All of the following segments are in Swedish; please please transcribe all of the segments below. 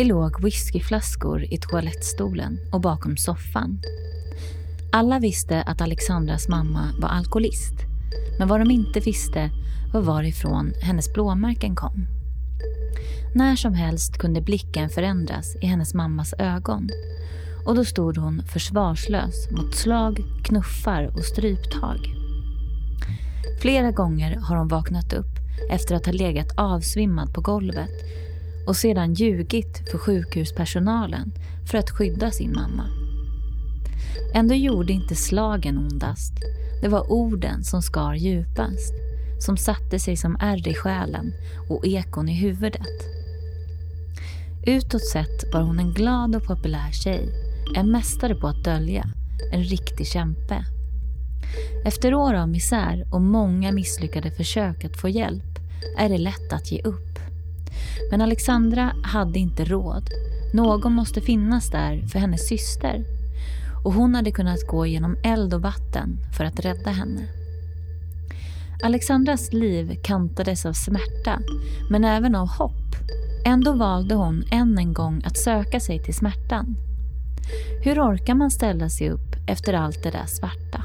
Det låg whiskyflaskor i toalettstolen och bakom soffan. Alla visste att Alexandras mamma var alkoholist. Men vad de inte visste var varifrån hennes blåmärken kom. När som helst kunde blicken förändras i hennes mammas ögon och då stod hon försvarslös mot slag, knuffar och stryptag. Flera gånger har hon vaknat upp efter att ha legat avsvimmad på golvet och sedan ljugit för sjukhuspersonalen för att skydda sin mamma. Ändå gjorde inte slagen ondast. Det var orden som skar djupast, som satte sig som ärr i själen och ekon i huvudet. Utåt sett var hon en glad och populär tjej, en mästare på att dölja, en riktig kämpe. Efter år av misär och många misslyckade försök att få hjälp är det lätt att ge upp. Men Alexandra hade inte råd. Någon måste finnas där för hennes syster. Och hon hade kunnat gå genom eld och vatten för att rädda henne. Alexandras liv kantades av smärta, men även av hopp. Ändå valde hon än en gång att söka sig till smärtan. Hur orkar man ställa sig upp efter allt det där svarta?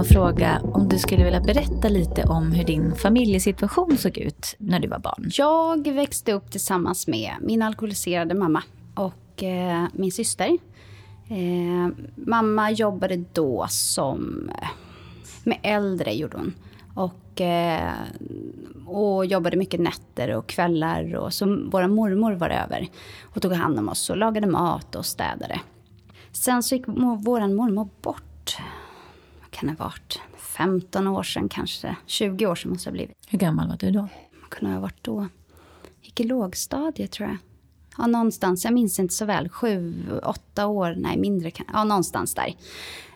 Och fråga om du skulle vilja berätta lite om hur din familjesituation såg ut när du var barn. Jag växte upp tillsammans med min alkoholiserade mamma och eh, min syster. Eh, mamma jobbade då som eh, med äldre, gjorde hon. Och, eh, och jobbade mycket nätter och kvällar. Och så vår mormor var över och tog hand om oss och lagade mat och städade. Sen så gick vår mormor bort kan det ha varit? 15 år sedan kanske. 20 år sedan måste det ha blivit. Hur gammal var du då? Vad kunde jag ha varit då? Gick i lågstadiet tror jag. Ja, någonstans. Jag minns inte så väl. Sju, åtta år. Nej, mindre. Ja, någonstans där.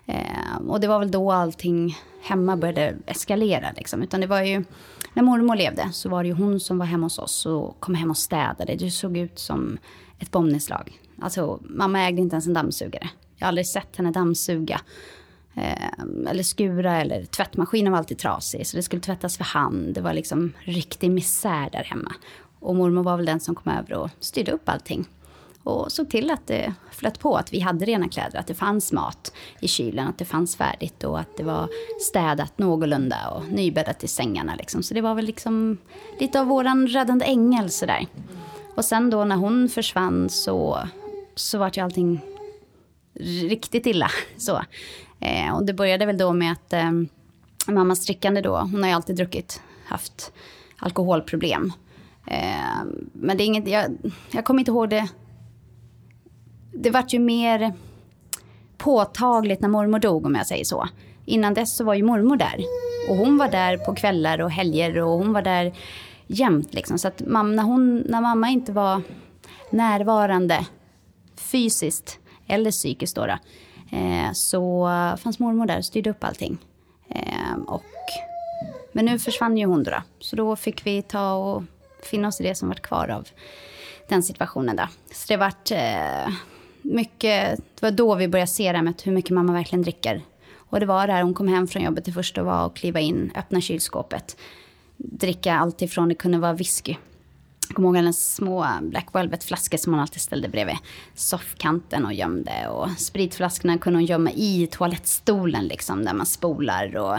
Eh, och det var väl då allting hemma började eskalera. Liksom. Utan det var ju, när mormor levde så var det ju hon som var hemma hos oss och kom hem och städade. Det såg ut som ett bombnedslag. Alltså, mamma ägde inte ens en dammsugare. Jag har aldrig sett henne dammsuga. Eh, eller skura eller tvättmaskinen var alltid trasig så det skulle tvättas för hand. Det var liksom riktig misär där hemma. Och mormor var väl den som kom över och styrde upp allting. Och såg till att det flöt på, att vi hade rena kläder, att det fanns mat i kylen, att det fanns färdigt och att det var städat någorlunda och nybäddat i sängarna. Liksom. Så det var väl liksom lite av våran räddande ängel sådär. Och sen då när hon försvann så, så vart ju allting riktigt illa. Så. Eh, och det började väl då med att eh, mammas drickande då, hon har ju alltid druckit, haft alkoholproblem. Eh, men det är inget, jag, jag kommer inte ihåg det. Det vart ju mer påtagligt när mormor dog om jag säger så. Innan dess så var ju mormor där. Och hon var där på kvällar och helger och hon var där jämt liksom. Så att mamma, när, hon, när mamma inte var närvarande fysiskt eller psykiskt då, då Eh, så fanns mormor där och styrde upp allting. Eh, och, men nu försvann ju hon då, så då fick vi ta och finna oss i det som var kvar av den situationen. Då. Så det vart eh, mycket, det var då vi började se det med hur mycket mamma verkligen dricker. Och det var där hon kom hem från jobbet det första var att kliva in, öppna kylskåpet. Dricka allt ifrån, det kunde vara whisky jag kommer ihåg hennes små Black Velvet-flaskor som hon alltid ställde bredvid soffkanten och gömde. Och spritflaskorna kunde hon gömma i toalettstolen liksom, där man spolar. Och,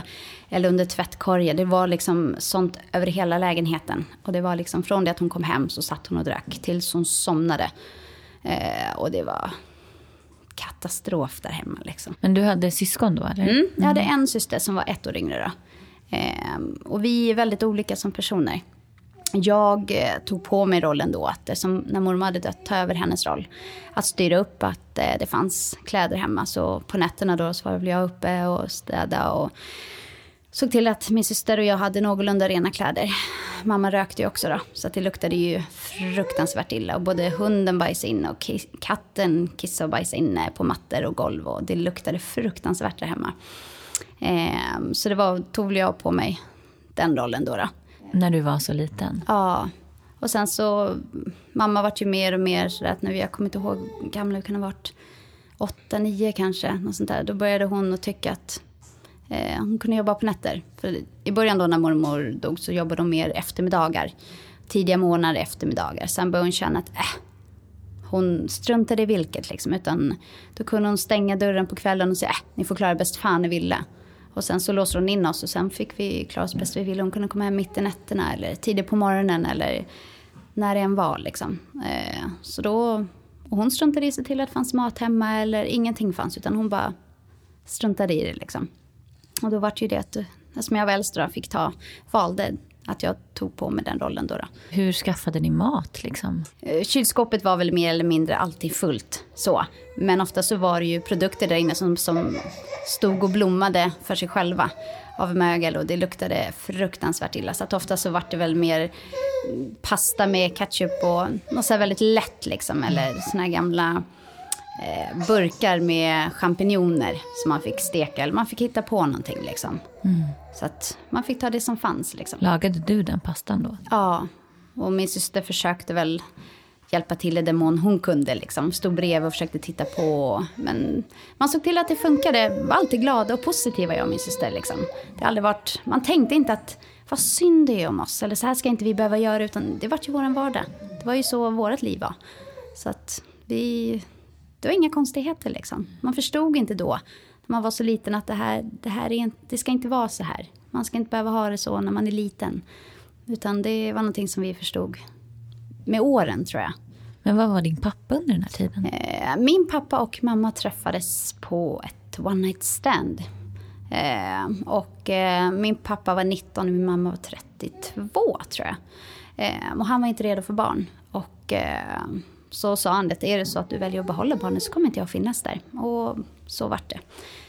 eller under tvättkorgen. Det var liksom sånt över hela lägenheten. Och det var liksom från det att hon kom hem så satt hon och drack tills hon somnade. Eh, och det var katastrof där hemma. Liksom. Men du hade syskon då eller? Mm, jag hade en syster som var ett år yngre då. Eh, och vi är väldigt olika som personer jag eh, tog på mig rollen då, att som när mormor hade dött, ta över hennes roll. Att styra upp att eh, det fanns kläder hemma. Så på nätterna då så var väl jag uppe och städa och såg till att min syster och jag hade någorlunda rena kläder. Mamma rökte ju också då, så att det luktade ju fruktansvärt illa. Och både hunden bajsade in och katten kissade och bajsade inne på mattor och golv. Och det luktade fruktansvärt där hemma. Eh, så det var, tog väl jag på mig den rollen då, då. När du var så liten? Ja. Och sen så, mamma vart ju mer och mer så att när vi, jag kommer inte ihåg hur gamla vi kan ha varit, åtta, nio kanske, något sånt där. Då började hon att tycka att Eh, hon kunde jobba på nätter. För I början då när mormor dog så jobbade hon mer eftermiddagar. Tidiga morgnar, eftermiddagar. Sen började hon känna att äh, hon struntade i vilket liksom. Utan då kunde hon stänga dörren på kvällen och säga äh, ni får klara bäst fan ni ville. Och sen så låste hon in oss och sen fick vi klara oss bäst vi ville. Hon kunde komma hem mitt i nätterna eller tidigt på morgonen eller när det än var liksom. Eh, så då, och hon struntade i sig till att det fanns mat hemma eller ingenting fanns utan hon bara struntade i det liksom. Och då var det ju det att, eh, eftersom jag var äldst då, fick ta, valde att jag tog på mig den rollen då. då. Hur skaffade ni mat liksom? Eh, kylskåpet var väl mer eller mindre alltid fullt så. Men ofta så var det ju produkter där inne som, som stod och blommade för sig själva av mögel och det luktade fruktansvärt illa. Så att ofta så var det väl mer pasta med ketchup och något så väldigt lätt liksom. Eller såna här gamla eh, burkar med champinjoner som man fick steka. Eller man fick hitta på någonting liksom. Mm. Så att man fick ta det som fanns liksom. Lagade du den pastan då? Ja, och min syster försökte väl hjälpa till i den mån hon kunde. Liksom. Stod bredvid och försökte titta på. Men man såg till att det funkade. Var alltid glada och positiva jag och min syster. Liksom. Det har aldrig varit, man tänkte inte att vad synd det är om oss. Eller så här ska inte vi behöva göra. Utan det var ju vår vardag. Det var ju så vårt liv var. Så att vi det var inga konstigheter liksom. Man förstod inte då, när man var så liten, att det här, det här är det ska inte vara så här. Man ska inte behöva ha det så när man är liten. Utan det var någonting som vi förstod med åren tror jag. Men vad var din pappa under den här tiden? Eh, min pappa och mamma träffades på ett one night stand. Eh, och eh, min pappa var 19 och min mamma var 32 tror jag. och han var inte redo för barn. Och så sa han att är det så att du väljer att behålla barnet så kommer inte jag finnas där. Och så vart det.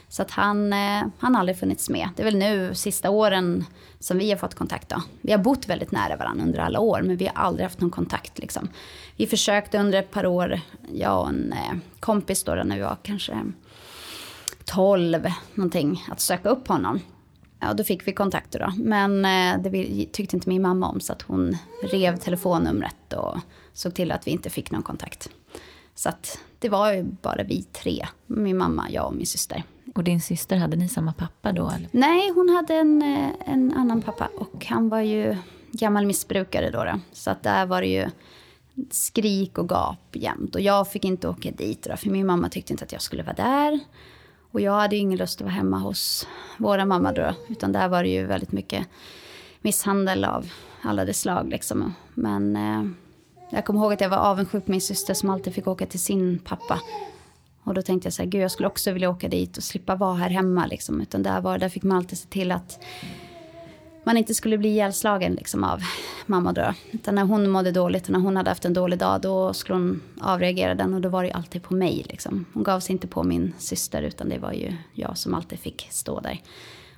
Så att han, eh, han har aldrig funnits med. Det är väl nu sista åren som vi har fått kontakt. Då. Vi har bott väldigt nära varandra under alla år men vi har aldrig haft någon kontakt. Liksom. Vi försökte under ett par år, jag och en eh, kompis då, när vi var kanske 12 någonting, att söka upp honom. Ja, då fick vi kontakter då. Men eh, det tyckte inte min mamma om så att hon rev telefonnumret och såg till att vi inte fick någon kontakt. Så att det var ju bara vi tre, min mamma, jag och min syster. Och din syster, hade ni samma pappa då? Eller? Nej, hon hade en, eh, en annan pappa och han var ju gammal missbrukare då. då. Så att där var det ju skrik och gap jämt. Och jag fick inte åka dit då, för min mamma tyckte inte att jag skulle vara där. Och jag hade ju ingen lust att vara hemma hos våra mamma då, utan där var det ju väldigt mycket misshandel av alla de slag liksom. Men eh, jag kommer ihåg att jag var avundsjuk på min syster som alltid fick åka till sin pappa. Och då tänkte jag så här, gud jag skulle också vilja åka dit och slippa vara här hemma liksom. Utan där, var, där fick man alltid se till att man inte skulle bli ihjälslagen liksom, av mamma då. Utan när hon mådde dåligt och när hon hade haft en dålig dag då skulle hon avreagera den och då var det ju alltid på mig. Liksom. Hon gav sig inte på min syster utan det var ju jag som alltid fick stå där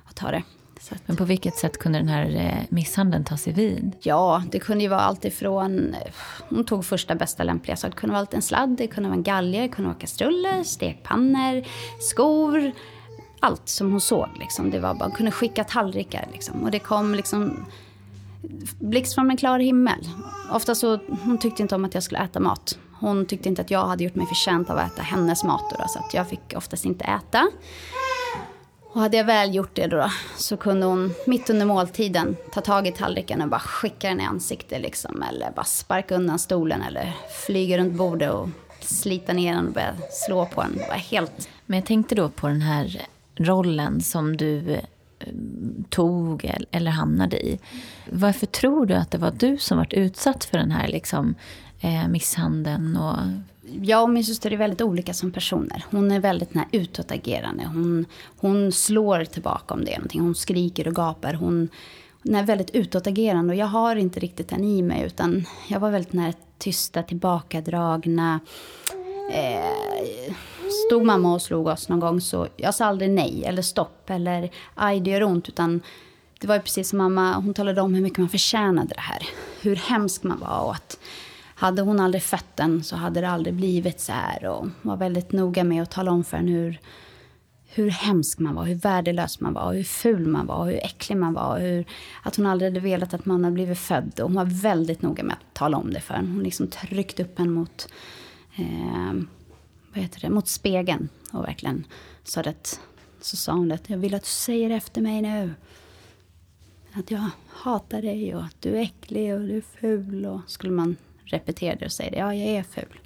och ta det. Att, Men på vilket sätt kunde den här eh, misshandeln ta sig vid? Ja, det kunde ju vara allt ifrån... Hon tog första bästa lämpliga. Så det kunde vara en sladd, det kunde vara en galge, det kunde vara kastruller, stekpannor, skor. Allt som hon såg. Liksom. Det var bara, hon kunde skicka tallrikar. Liksom. Och det kom liksom blixt från en klar himmel. Ofta så, hon tyckte inte om att jag skulle äta mat. Hon tyckte inte att jag hade gjort mig förtjänt av att äta hennes mat. Då, så att jag fick oftast inte äta. Och hade jag väl gjort det då, så kunde hon mitt under måltiden ta tag i tallriken och bara skicka den i ansiktet liksom. Eller bara sparka undan stolen eller flyga runt bordet och slita ner den och börja slå på den. Bara helt... Men jag tänkte då på den här rollen som du eh, tog eller hamnade i. Varför tror du att det var du som varit utsatt för den här liksom, eh, misshandeln och jag och min syster är väldigt olika som personer. Hon är väldigt här, utåtagerande. Hon, hon slår tillbaka om det är någonting. Hon skriker och gapar. Hon, hon är väldigt utåtagerande och jag har inte riktigt den i mig. Utan jag var väldigt nära tysta, tillbakadragna. Eh, stod mamma och slog oss någon gång så jag sa aldrig nej eller stopp eller aj det gör ont utan det var ju precis som mamma, hon talade om hur mycket man förtjänade det här. Hur hemsk man var och att hade hon aldrig fött den så hade det aldrig blivit så här. Och var väldigt noga med att tala om för henne hur, hur hemsk man var, hur värdelös man var, hur ful man var, hur äcklig man var. Hur, att hon aldrig hade velat att man hade blivit född. Och hon var väldigt noga med att tala om det för henne. Hon liksom tryckte upp henne mot, eh, vad heter det, mot spegeln. Och verkligen sa det, så sa hon att jag vill att du säger efter mig nu. Att jag hatar dig och att du är äcklig och du är ful. Och skulle man repetera det och säga det, ja jag är ful.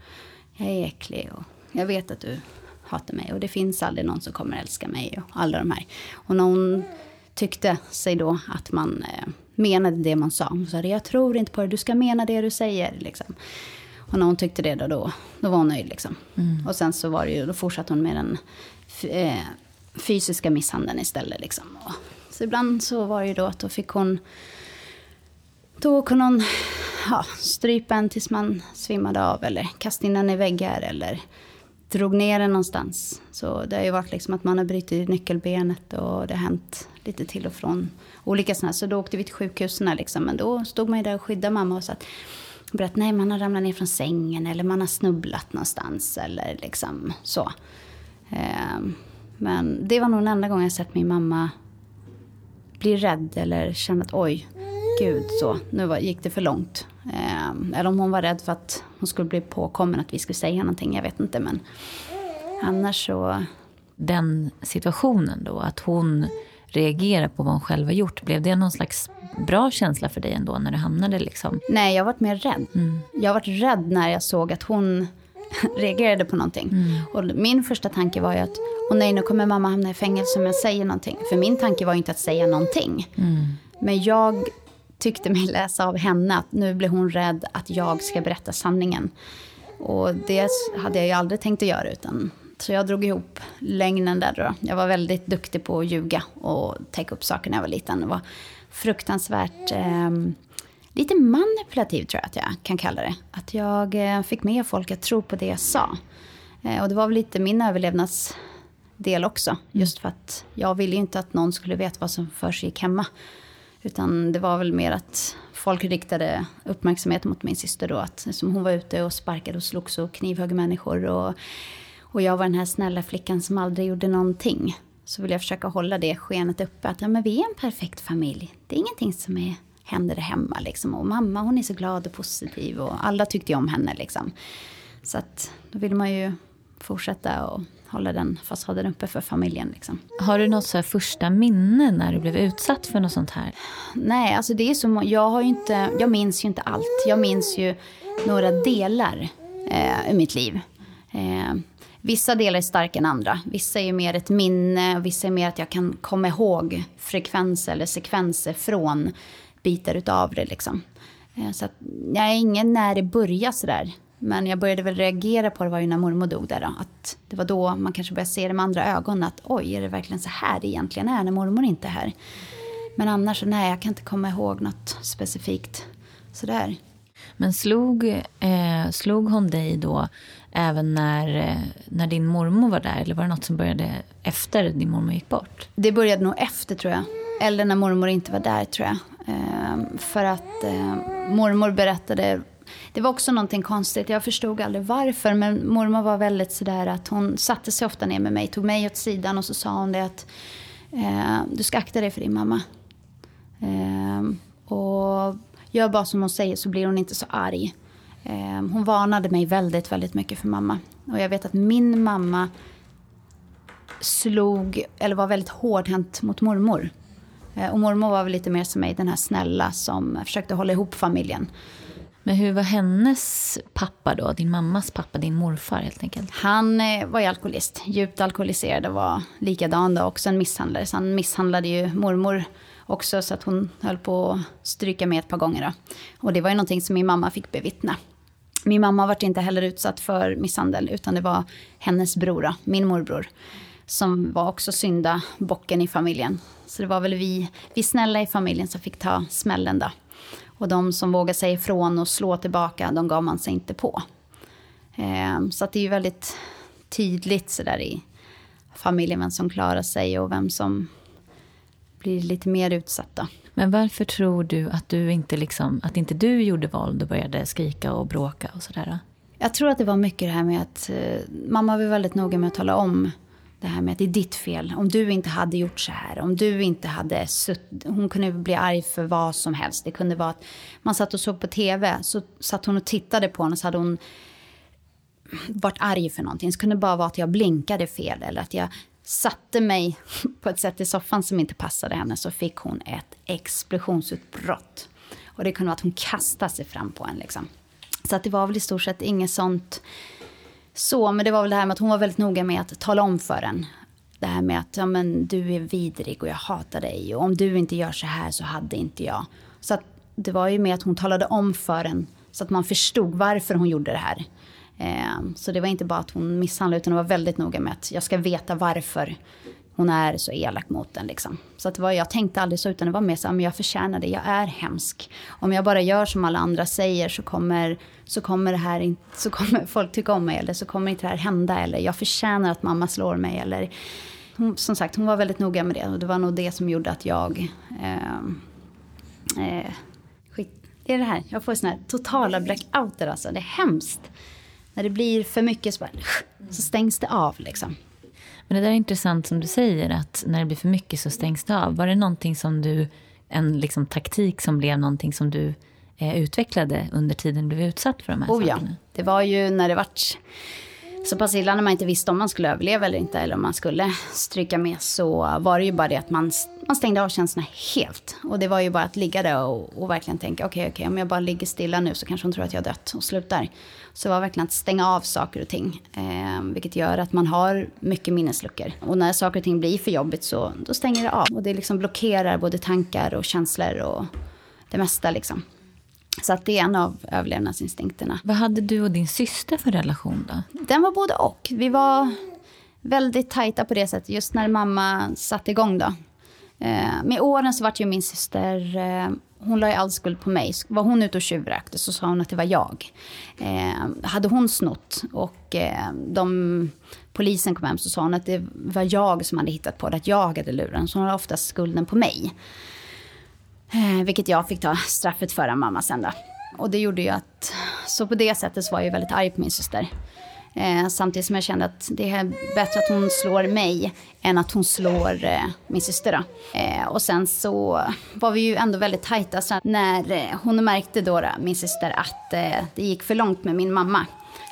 Jag är äcklig och jag vet att du hatar mig och det finns aldrig någon som kommer älska mig och alla de här. Och när hon tyckte sig då att man eh, menade det man sa. Hon sa det, jag tror inte på det, du ska mena det du säger. Liksom. Och när hon tyckte det då, då, då var hon nöjd. Liksom. Mm. Och sen så var det ju, då fortsatte hon med den eh, fysiska misshandeln istället. Liksom. Och, så ibland så var det ju då att då fick hon då kunde hon ja, strypa en tills man svimmade av eller kasta in den i väggar eller drog ner den någonstans. Så det har ju varit liksom att man har brutit nyckelbenet och det har hänt lite till och från olika sådana. Så då åkte vi till sjukhusen liksom. Men då stod man ju där och skyddade mamma och sa att berättade nej man har ramlat ner från sängen eller man har snubblat någonstans eller liksom så. Ehm, men det var nog den enda gången jag sett min mamma bli rädd eller känna att oj, gud så, nu var, gick det för långt. Eh, eller om hon var rädd för att hon skulle bli påkommen, att vi skulle säga någonting, jag vet inte. Men annars så... Den situationen då, att hon reagerar på vad hon själv har gjort, blev det någon slags bra känsla för dig ändå när du hamnade liksom? Nej, jag varit mer rädd. Mm. Jag varit rädd när jag såg att hon reagerade på någonting. Mm. Och min första tanke var ju att, åh nej, nu kommer mamma hamna i fängelse om jag säger någonting. För min tanke var ju inte att säga någonting. Mm. Men jag tyckte mig läsa av henne att nu blir hon rädd att jag ska berätta sanningen. Och det hade jag ju aldrig tänkt att göra. Utan, så jag drog ihop lögnen där då. Jag var väldigt duktig på att ljuga och täcka upp saker när jag var liten. Det var fruktansvärt eh, lite manipulativ tror jag att jag kan kalla det. Att jag eh, fick med folk att tro på det jag sa. Eh, och det var väl lite min överlevnadsdel också. Just för att jag ville ju inte att någon skulle veta vad som för sig hemma. Utan det var väl mer att folk riktade uppmärksamhet mot min syster då. Att som hon var ute och sparkade och slogs och knivhögg människor. Och, och jag var den här snälla flickan som aldrig gjorde någonting. Så vill jag försöka hålla det skenet uppe. Att ja, men vi är en perfekt familj. Det är ingenting som är, händer hemma. Liksom. Och mamma hon är så glad och positiv. Och alla tyckte ju om henne. Liksom. Så att då vill man ju fortsätta och hålla den fasaden uppe för familjen. Liksom. Har du något så första minne när du blev utsatt för något sånt här? Nej, alltså det är så, jag, har inte, jag minns ju inte allt. Jag minns ju några delar eh, i mitt liv. Eh, vissa delar är starkare än andra. Vissa är mer ett minne och vissa är mer att jag kan komma ihåg frekvenser eller sekvenser från bitar utav det. Liksom. Eh, så att, jag är ingen när det börjar sådär. Men jag började väl reagera på det var ju när mormor dog där. Då, att det var då man kanske började se det med andra ögon. Att oj, är det verkligen så här det egentligen är när mormor inte är här? Men annars så nej, jag kan inte komma ihåg något specifikt sådär. Men slog, eh, slog hon dig då även när, eh, när din mormor var där? Eller var det något som började efter din mormor gick bort? Det började nog efter tror jag. Eller när mormor inte var där tror jag. Eh, för att eh, mormor berättade det var också någonting konstigt. Jag förstod aldrig varför. Men mormor var väldigt sådär att hon satte sig ofta ner med mig. Tog mig åt sidan och så sa hon det att eh, du ska akta dig för din mamma. Eh, och gör bara som hon säger så blir hon inte så arg. Eh, hon varnade mig väldigt, väldigt mycket för mamma. Och jag vet att min mamma slog, eller var väldigt hårdhänt mot mormor. Eh, och mormor var väl lite mer som mig, den här snälla som försökte hålla ihop familjen. Men hur var hennes pappa då? Din mammas pappa, din morfar helt enkelt? Han eh, var ju alkoholist, djupt alkoholiserad och var likadan då, också en misshandlare. Så han misshandlade ju mormor också så att hon höll på att stryka med ett par gånger. Då. Och det var ju någonting som min mamma fick bevittna. Min mamma var inte heller utsatt för misshandel utan det var hennes bror, då, min morbror. Som var också synda bocken i familjen. Så det var väl vi, vi snälla i familjen som fick ta smällen då. Och de som vågar säga ifrån och slå tillbaka, de gav man sig inte på. Eh, så det är ju väldigt tydligt sådär i familjen vem som klarar sig och vem som blir lite mer utsatt. Då. Men varför tror du att du inte liksom, att inte du gjorde våld och började skrika och bråka och sådär? Jag tror att det var mycket det här med att eh, mamma var väldigt noga med att tala om det här med att det är ditt fel. Om du inte hade gjort så här, om du inte hade sutt, Hon kunde bli arg för vad som helst. Det kunde vara att man satt och såg på tv, så satt hon och tittade på honom så hade hon varit arg för någonting. Så kunde det bara vara att jag blinkade fel eller att jag satte mig på ett sätt i soffan som inte passade henne så fick hon ett explosionsutbrott. Och det kunde vara att hon kastade sig fram på en liksom. Så att det var väl i stort sett inget sånt så, men det var väl det här med att hon var väldigt noga med att tala om för en. Det här med att ja, men, du är vidrig och jag hatar dig och om du inte gör så här så hade inte jag. Så att det var ju med att hon talade om för en så att man förstod varför hon gjorde det här. Eh, så det var inte bara att hon misshandlade utan hon var väldigt noga med att jag ska veta varför hon är så elak mot den. Liksom. Så att vad jag tänkte aldrig så, utan det var mer så men jag förtjänar det, jag är hemsk. Om jag bara gör som alla andra säger så kommer, så kommer, det här, så kommer folk tycka om mig eller så kommer inte det här hända. Eller jag förtjänar att mamma slår mig. Eller, hon, som sagt, hon var väldigt noga med det och det var nog det som gjorde att jag... Eh, eh, skit, det är det här, jag får såna här totala blackouter alltså. Det är hemskt. När det blir för mycket så, bara, så stängs det av liksom. Men det där är intressant som du säger, att när det blir för mycket så stängs det av. Var det någonting som du, en liksom taktik som blev någonting som du eh, utvecklade under tiden du blev utsatt för de här oh, sakerna? Ja. Det var ju när det vart så pass illa när man inte visste om man skulle överleva eller inte, eller om man skulle stryka med, så var det ju bara det att man, man stängde av känslorna helt. Och det var ju bara att ligga där och, och verkligen tänka, okej, okay, okej, okay, om jag bara ligger stilla nu så kanske hon tror att jag har dött och slutar. Så det var verkligen att stänga av saker och ting. Eh, vilket gör att man har mycket minnesluckor. Och när saker och ting blir för jobbigt så då stänger det av. Och det liksom blockerar både tankar och känslor och det mesta liksom. Så att det är en av överlevnadsinstinkterna. Vad hade du och din syster för relation då? Den var både och. Vi var väldigt tajta på det sättet just när mamma satte igång då. Eh, med åren så vart ju min syster eh, hon la ju all skuld på mig. Var hon ute och tjuvrökte så sa hon att det var jag. Eh, hade hon snott och de, polisen kom hem så sa hon att det var jag som hade hittat på det, att jag hade luren. Så hon hade oftast skulden på mig. Eh, vilket jag fick ta straffet för av mamma sen då. Och det gjorde ju att, så på det sättet så var jag väldigt arg på min syster. Eh, samtidigt som jag kände att det är bättre att hon slår mig än att hon slår eh, min syster. Eh, och sen så var vi ju ändå väldigt tajta. Så när eh, hon märkte då, då, min syster, att eh, det gick för långt med min mamma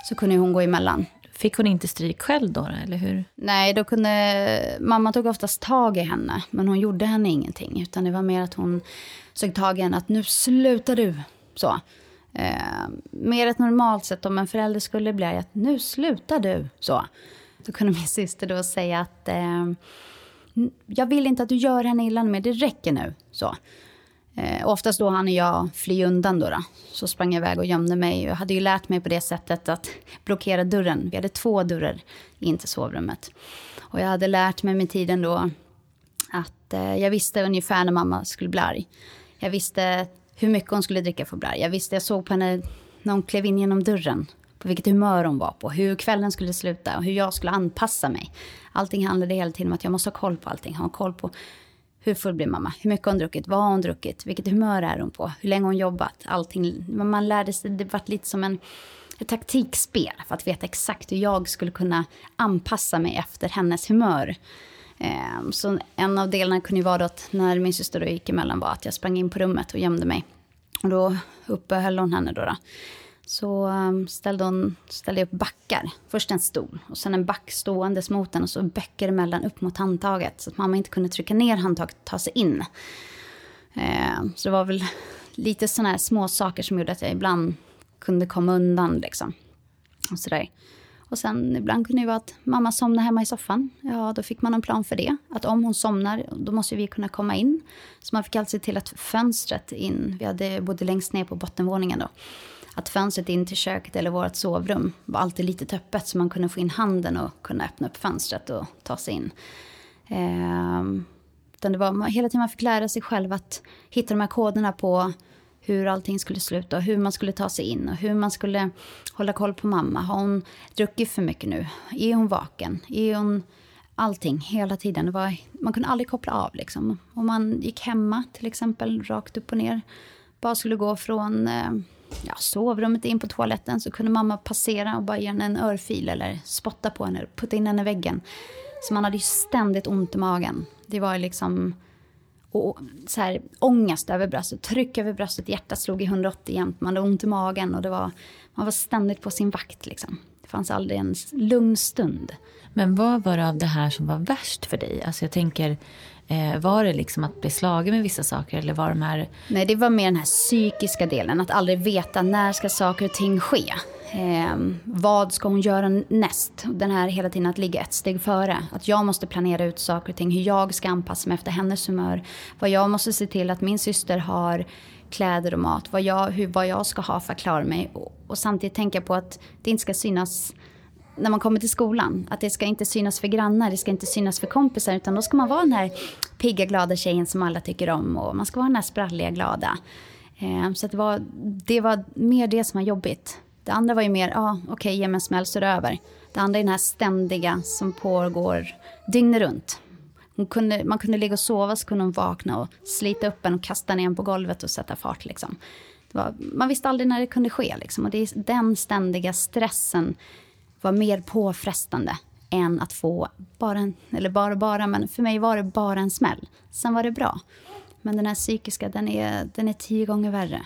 så kunde hon gå emellan. Fick hon inte stryk själv då, eller hur? Nej, då kunde... Mamma tog oftast tag i henne, men hon gjorde henne ingenting. Utan det var mer att hon såg tag i henne, att nu slutar du. Så. Eh, mer ett normalt sätt om en förälder skulle bli att nu slutar du. Så. Då kunde min syster då säga att eh, jag vill inte att du gör henne illa mer, det räcker nu. Så. Eh, oftast då hann jag fly undan då, då. Så sprang jag iväg och gömde mig. Jag hade ju lärt mig på det sättet att blockera dörren. Vi hade två dörrar in till sovrummet. Och jag hade lärt mig med tiden då att eh, jag visste ungefär när mamma skulle bli arg. Jag visste hur mycket hon skulle dricka för att bli arg. Jag visste, jag såg på henne när hon klev in genom dörren. På vilket humör hon var på, hur kvällen skulle sluta och hur jag skulle anpassa mig. Allting handlade hela tiden om att jag måste ha koll på allting. Ha koll på hur full blir mamma? Hur mycket har hon druckit? Vad har hon druckit? Vilket humör är hon på? Hur länge har hon jobbat? Allting. Man lärde sig, det var lite som en, ett taktikspel för att veta exakt hur jag skulle kunna anpassa mig efter hennes humör. Ehm, så en av delarna kunde ju vara att när min syster då gick emellan var att jag sprang in på rummet och gömde mig. Och då uppehöll hon henne då. då. Så ehm, ställde, hon, ställde jag upp backar. Först en stol och sen en back ståendes mot den och så böcker emellan upp mot handtaget. Så att mamma inte kunde trycka ner handtaget och ta sig in. Ehm, så det var väl lite sådana här små saker som gjorde att jag ibland kunde komma undan liksom. Och sådär. Och sen ibland kunde det vara att mamma somnade hemma i soffan. Ja, då fick man en plan för det. Att om hon somnar, då måste vi kunna komma in. Så man fick alltid se till att fönstret in, vi hade bodde längst ner på bottenvåningen då. Att fönstret in till köket eller vårt sovrum var alltid lite öppet så man kunde få in handen och kunna öppna upp fönstret och ta sig in. Ehm, utan det var hela tiden man fick lära sig själv att hitta de här koderna på hur allting skulle sluta och hur man skulle ta sig in och hur man skulle hålla koll på mamma. Har hon druckit för mycket nu? Är hon vaken? Är hon... Allting, hela tiden. Det var, man kunde aldrig koppla av. Liksom. Om man gick hemma, till exempel, rakt upp och ner. Bara skulle gå från eh, ja, sovrummet in på toaletten så kunde mamma passera och bara ge henne en örfil eller spotta på henne, putta in henne i väggen. Så man hade ju ständigt ont i magen. Det var liksom och så här, ångest över bröstet, tryck över bröstet, hjärtat slog i 180 jämt, man hade ont i magen och det var, man var ständigt på sin vakt. Liksom. Det fanns aldrig en lugn stund. Men vad var det av det här som var värst för dig? Alltså jag tänker, eh, var det liksom att bli slagen med vissa saker eller var de här... Nej, det var mer den här psykiska delen, att aldrig veta när ska saker och ting ske. Eh, vad ska hon göra näst? Den här hela tiden att ligga ett steg före. Att jag måste planera ut saker och ting, hur jag ska anpassa mig efter hennes humör. Vad jag måste se till att min syster har kläder och mat. Vad jag, hur, vad jag ska ha för att klara mig. Och, och samtidigt tänka på att det inte ska synas när man kommer till skolan. Att det ska inte synas för grannar, det ska inte synas för kompisar. Utan då ska man vara den här pigga, glada tjejen som alla tycker om. Och man ska vara den här spralliga, glada. Eh, så det, var, det var mer det som var jobbigt. Det andra var ju mer, ja ah, okej, okay, ge mig en smäll så är det över. Det andra är den här ständiga som pågår dygnet runt. Hon kunde, man kunde ligga och sova så kunde hon vakna och slita upp en och kasta ner en på golvet och sätta fart. Liksom. Var, man visste aldrig när det kunde ske. Liksom. Och det är den ständiga stressen var mer påfrestande än att få bara en, eller bara bara, men för mig var det bara en smäll. Sen var det bra. Men den här psykiska, den är, den är tio gånger värre.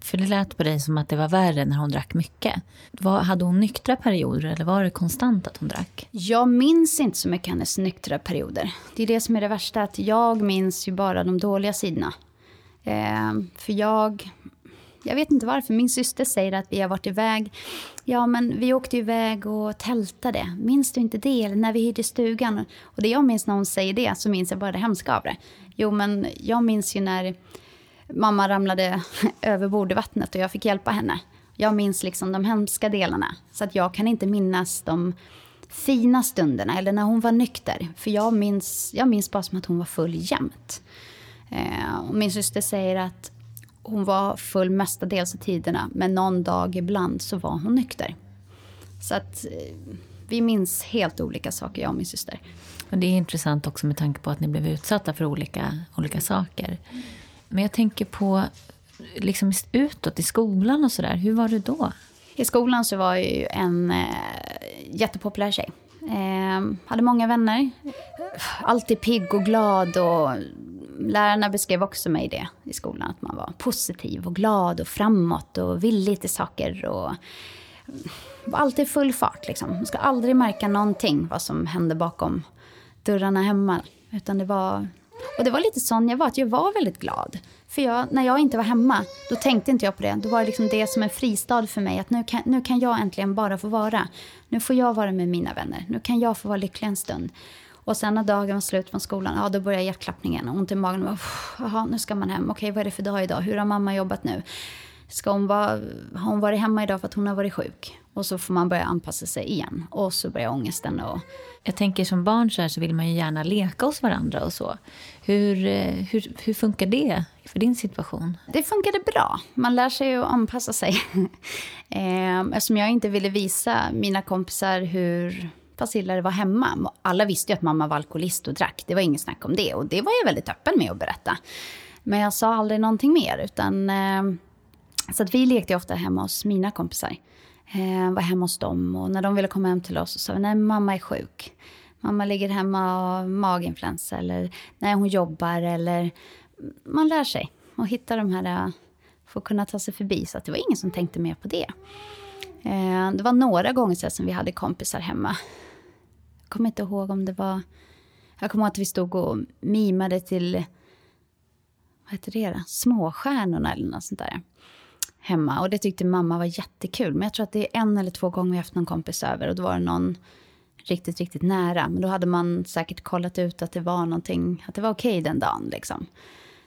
För det lät på dig som att det var värre när hon drack mycket. Var, hade hon nyktra perioder eller var det konstant att hon drack? Jag minns inte så mycket hennes nyktra perioder. Det är det som är det värsta, att jag minns ju bara de dåliga sidorna. Eh, för jag, jag vet inte varför, min syster säger att vi har varit iväg. Ja, men vi åkte iväg och tältade. Minns du inte det? Eller när vi hyrde stugan? Och det jag minns när hon säger det, så minns jag bara det hemska av det. Jo, men jag minns ju när mamma ramlade över bord i vattnet och jag fick hjälpa henne. Jag minns liksom de hemska delarna. Så att jag kan inte minnas de fina stunderna eller när hon var nykter. För jag minns, jag minns bara som att hon var full jämt. Eh, och min syster säger att hon var full mestadels av tiderna, men någon dag ibland så var hon nykter. Så att eh, vi minns helt olika saker, jag och min syster. Och det är intressant också med tanke på att ni blev utsatta för olika, olika saker. Men jag tänker på liksom utåt i skolan och sådär. Hur var det då? I skolan så var jag ju en eh, jättepopulär tjej. Eh, hade många vänner. Alltid pigg och glad. Och lärarna beskrev också mig det i skolan. Att man var positiv och glad och framåt och villig till saker. Och var alltid full fart. Liksom. Man ska aldrig märka någonting vad som hände bakom dörrarna hemma. Utan det var och det var lite sån jag var, att jag var väldigt glad. För jag, när jag inte var hemma, då tänkte inte jag på det. Då var det liksom det som en fristad för mig. Att nu kan, nu kan jag äntligen bara få vara. Nu får jag vara med mina vänner. Nu kan jag få vara lycklig en stund. Och sen när dagen var slut från skolan, ja då började hjärtklappningen. Ont i magen. Jaha, nu ska man hem. Okej, vad är det för dag idag? Hur har mamma jobbat nu? Ska hon vara, har hon varit hemma idag för att hon har varit sjuk? Och så får man börja anpassa sig igen. Och så börjar ångesten. Och... Jag tänker som barn så, så vill man ju gärna leka hos varandra och så. Hur, eh, hur, hur funkar det för din situation? Det funkade bra. Man lär sig att anpassa sig. Ehm, eftersom jag inte ville visa mina kompisar hur fast illa det var hemma. Alla visste ju att mamma var alkoholist och drack. Det var inget snack om det. Och det var jag väldigt öppen med att berätta. Men jag sa aldrig någonting mer. Utan, Eh, så att vi lekte ofta hemma hos mina kompisar. Eh, var hemma hos dem och när de ville komma hem till oss så sa vi nej mamma är sjuk. Mamma ligger hemma och har maginfluensa eller nej hon jobbar eller man lär sig och hittar de här eh, för att kunna ta sig förbi. Så att det var ingen som tänkte mer på det. Eh, det var några gånger sedan som vi hade kompisar hemma. Jag kommer inte ihåg om det var... Jag kommer ihåg att vi stod och mimade till vad heter det då? Småstjärnorna eller något sånt där hemma. Och det tyckte mamma var jättekul. Men jag tror att det är en eller två gånger vi haft någon kompis över. Och då var det någon riktigt, riktigt nära. Men då hade man säkert kollat ut att det var någonting, att det var okej okay den dagen liksom.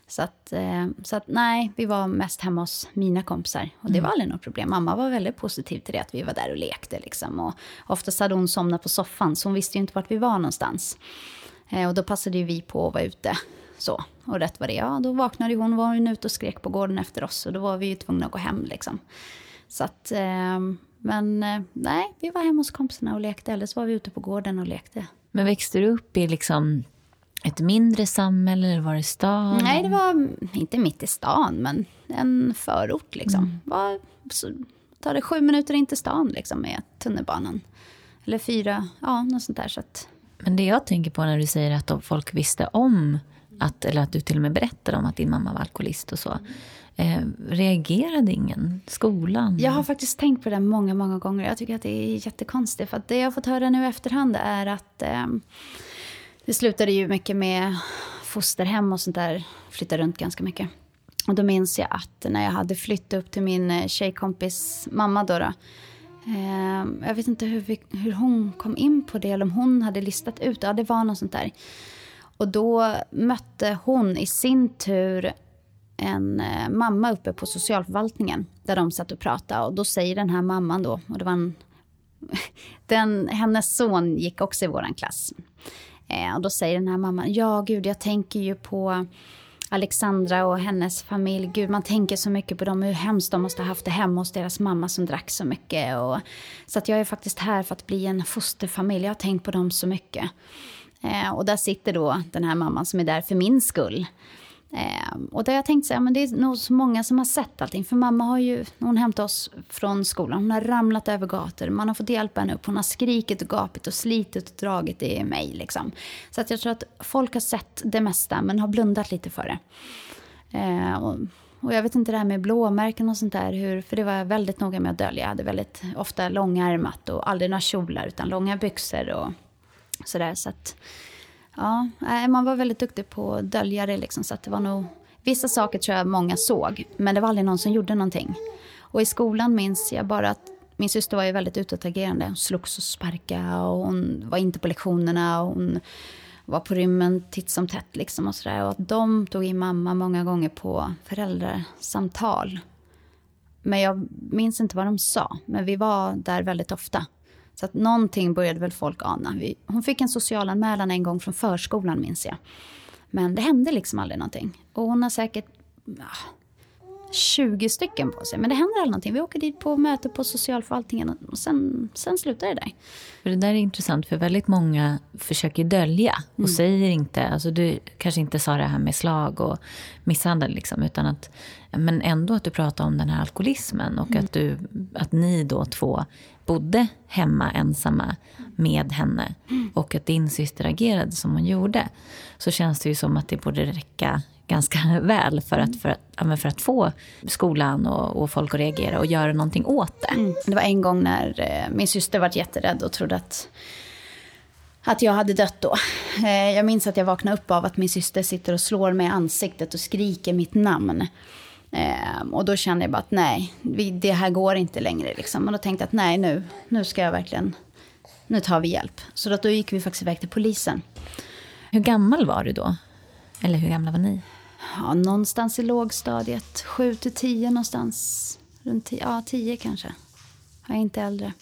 Så att, eh, så att nej, vi var mest hemma hos mina kompisar. Och det mm. var aldrig något problem. Mamma var väldigt positiv till det, att vi var där och lekte. Liksom. Och oftast hade hon somnat på soffan, så hon visste ju inte vart vi var någonstans. Eh, och då passade ju vi på att vara ute så. Och rätt vad det ja, då vaknade hon, var hon ute och skrek på gården efter oss. Och då var vi ju tvungna att gå hem liksom. Så att, eh, men nej, vi var hemma hos kompisarna och lekte. Eller så var vi ute på gården och lekte. Men växte du upp i liksom ett mindre samhälle eller var det stan? Nej, det var inte mitt i stan, men en förort liksom. Mm. Var, så, tar det sju minuter in till stan liksom med tunnelbanan. Eller fyra, ja, något sånt där. Så att... Men det jag tänker på när du säger att folk visste om, att, eller att du till och med berättade om att din mamma var alkoholist och så. Eh, reagerade ingen? Skolan? Jag har faktiskt tänkt på det många, många gånger. Jag tycker att det är jättekonstigt. För det jag har fått höra nu i efterhand är att eh, det slutade ju mycket med fosterhem och sånt där. Flyttade runt ganska mycket. Och då minns jag att när jag hade flytt upp till min eh, tjejkompis mamma då, då eh, jag vet inte hur, vi, hur hon kom in på det eller om hon hade listat ut. Ja, det var något sånt där. Och då mötte hon i sin tur en eh, mamma uppe på socialförvaltningen där de satt och pratade. Och då säger den här mamman då, och det var en, den, hennes son gick också i vår klass. Eh, och då säger den här mamman, ja gud jag tänker ju på Alexandra och hennes familj. Gud, man tänker så mycket på dem, hur hemskt de måste ha haft det hemma hos deras mamma som drack så mycket. Och, så att jag är faktiskt här för att bli en fosterfamilj. Jag har tänkt på dem så mycket. Eh, och där sitter då den här mamman som är där för min skull. Eh, och där jag tänkte så här, men det är nog så många som har sett allting. För mamma har ju, hon hämtade oss från skolan, hon har ramlat över gator, man har fått hjälpa henne upp, hon har skrikit och gapit och slitit och dragit i mig. Liksom. Så att jag tror att folk har sett det mesta, men har blundat lite för det. Eh, och, och jag vet inte det här med blåmärken och sånt där, hur, för det var jag väldigt noga med att dölja. Jag hade väldigt ofta långärmat och aldrig några kjolar, utan långa byxor och sådär. Så att, Ja, eh, man var väldigt duktig på att dölja det. Liksom, så att det var nog, vissa saker tror jag många såg, men det var aldrig någon som gjorde någonting. Och i skolan minns jag bara att min syster var ju väldigt utåtagerande. Hon slogs och sparkade och hon var inte på lektionerna. Och hon var på rymmen titt som tätt. Liksom och, så där. och att de tog in mamma många gånger på föräldrasamtal. Men jag minns inte vad de sa, men vi var där väldigt ofta. Så att någonting började väl folk ana. Vi, hon fick en socialanmälan en gång från förskolan minns jag. Men det hände liksom aldrig någonting. Och hon har säkert ja, 20 stycken på sig. Men det händer aldrig någonting. Vi åker dit på möte på socialförvaltningen och sen, sen slutar det där. För det där är intressant för väldigt många försöker dölja och mm. säger inte, alltså du kanske inte sa det här med slag och misshandel liksom, utan att, men ändå att du pratar om den här alkoholismen och mm. att, du, att ni då två bodde hemma ensamma med henne och att din syster agerade som hon gjorde. Så känns det ju som att det borde räcka ganska väl för att, för att, för att få skolan och, och folk att reagera och göra någonting åt det. Mm. Det var en gång när eh, min syster var jätterädd och trodde att att jag hade dött då. Eh, jag minns att jag vaknade upp av att min syster sitter och slår mig i ansiktet och skriker mitt namn. Eh, och då kände jag bara att nej, vi, det här går inte längre. Liksom. Och då tänkte jag att nej, nu, nu ska jag verkligen, nu tar vi hjälp. Så då, då gick vi faktiskt iväg till polisen. Hur gammal var du då? Eller hur gamla var ni? Ja, någonstans i lågstadiet. Sju till tio någonstans. Runt tio, ja, tio kanske. Jag är inte äldre.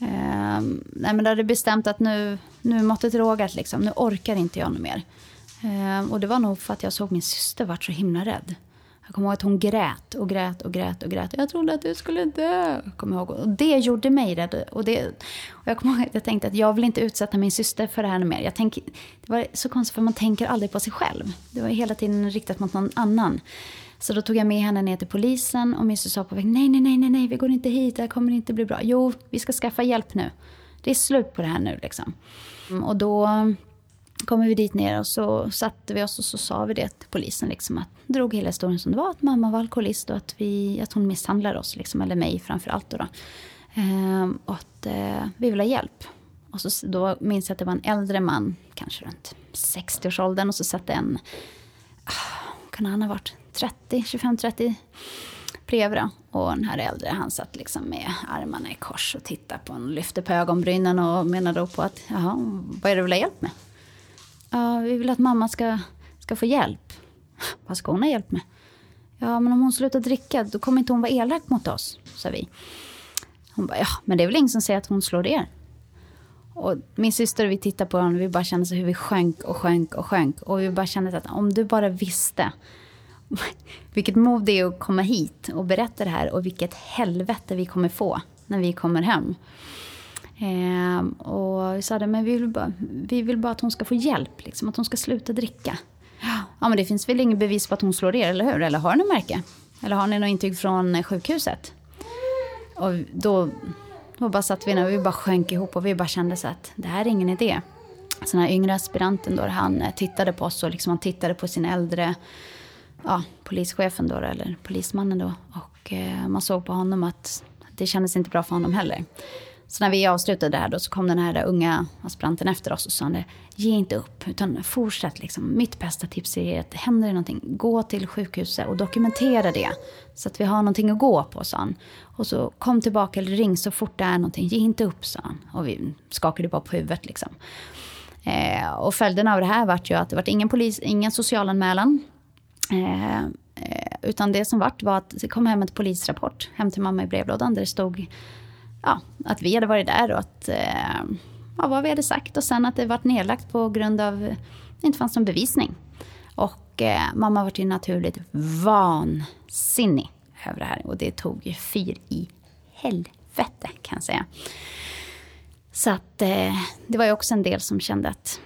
Eh, nej, men då hade bestämt att nu, nu måttet rågat. Liksom. Nu orkar inte jag mer. Eh, och det var nog för att jag såg min syster vart så himla rädd. Jag kommer ihåg att hon grät och grät och grät och grät. Jag trodde att du skulle dö. Kommer ihåg. Och det gjorde mig rädd. Och, det, och jag kommer ihåg att jag tänkte att jag vill inte utsätta min syster för det här mer. Jag tänk, det var så konstigt för man tänker aldrig på sig själv. Det var hela tiden riktat mot någon annan. Så då tog jag med henne ner till polisen och min syster sa på väg nej, nej, nej, nej, nej, vi går inte hit, det här kommer inte bli bra. Jo, vi ska skaffa hjälp nu. Det är slut på det här nu liksom. Mm, och då kommer vi dit ner och så satte vi oss och så sa vi det till polisen. Liksom, att drog hela historien som det var. Att mamma var alkoholist och att, vi, att hon misshandlade oss. Liksom, eller mig framför allt. Då, då. Ehm, och att eh, vi vill ha hjälp. Och så, då minns jag att det var en äldre man, kanske runt 60-årsåldern. Och så satt en, ah, kan han ha varit 30, 25-30 bredvid. Och den här äldre han satt liksom med armarna i kors och tittade på en, lyfte på ögonbrynen och menade då på att, jaha, vad är det du vill ha hjälp med? Ja, vi vill att mamma ska, ska få hjälp. Vad ska hon ha hjälp med? Ja, men om hon slutar dricka, då kommer inte hon vara elak mot oss, sa vi. Hon bara, ja, men det är väl ingen som säger att hon slår er? Och min syster och vi tittade på honom och vi bara kände så hur vi sjönk och sjönk och sjönk. Och vi bara kände att om du bara visste vilket mod det är att komma hit och berätta det här och vilket helvete vi kommer få när vi kommer hem. Ehm, och vi sa det, men vi vill, bara, vi vill bara att hon ska få hjälp, liksom, att hon ska sluta dricka. Ja, men det finns väl inget bevis på att hon slår er, eller hur? Eller har ni märke? Eller har ni något intyg från sjukhuset? Och då, då bara satt vi ner och vi bara sjönk ihop och vi bara kände så att det här är ingen idé. Så den här yngre aspiranten då, han eh, tittade på oss och liksom han tittade på sin äldre ja, polischefen då, eller polismannen då. Och eh, man såg på honom att det kändes inte bra för honom heller. Så när vi avslutade det här då så kom den här unga aspiranten efter oss och sa ge inte upp utan fortsätt liksom. Mitt bästa tips är att händer det någonting, gå till sjukhuset och dokumentera det. Så att vi har någonting att gå på, sa han. Och så kom tillbaka eller ring så fort det är någonting, ge inte upp, sa han. Och vi skakade bara på huvudet liksom. Eh, och följden av det här var ju att det var ingen polis, ingen socialanmälan. Eh, eh, utan det som vart var att det kom hem en polisrapport hem till mamma i brevlådan där det stod ja, att vi hade varit där och att, eh, ja, vad vi hade sagt. Och sen att det varit nedlagt på grund av det inte fanns någon bevisning. Och eh, mamma var ju naturligt vansinnig över det här. Och det tog ju fyr i helvete kan jag säga. Så att eh, det var ju också en del som kände att...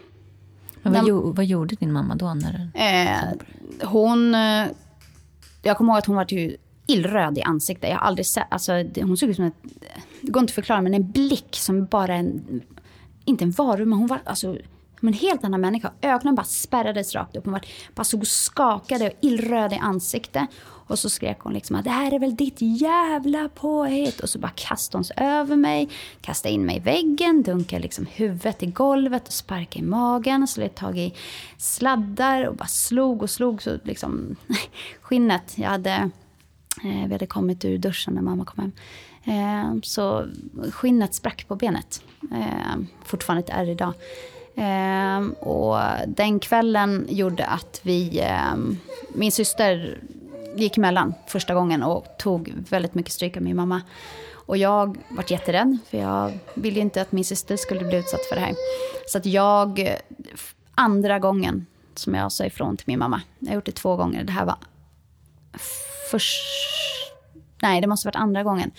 Men vad, jo, vad gjorde din mamma då? När eh, hon... Eh, jag kommer ihåg att hon var ju illröd i ansiktet. Jag har aldrig sett, alltså, hon såg ut som ett, det går inte att förklara, men en blick som bara en, inte en varu, men hon var alltså en helt annan människa. Ögonen bara spärrades rakt upp. Hon var, bara såg och skakade och illröd i ansiktet. Och så skrek hon liksom att det här är väl ditt jävla påhitt. Och så bara kastade hon sig över mig, kastade in mig i väggen, dunkade liksom huvudet i golvet och sparkade i magen. Så lät tag i sladdar och bara slog och slog. Så liksom skinnet, jag hade Eh, vi hade kommit ur duschen när mamma kom hem. Eh, så skinnet sprack på benet. Eh, fortfarande ett ärr idag. Eh, och den kvällen gjorde att vi... Eh, min syster gick emellan första gången och tog väldigt mycket stryk av min mamma. Och jag vart jätterädd, för jag ville inte att min syster skulle bli utsatt för det här. Så att jag, andra gången som jag sa ifrån till min mamma, jag har gjort det två gånger, det här var först... Nej, det måste ha varit andra gången.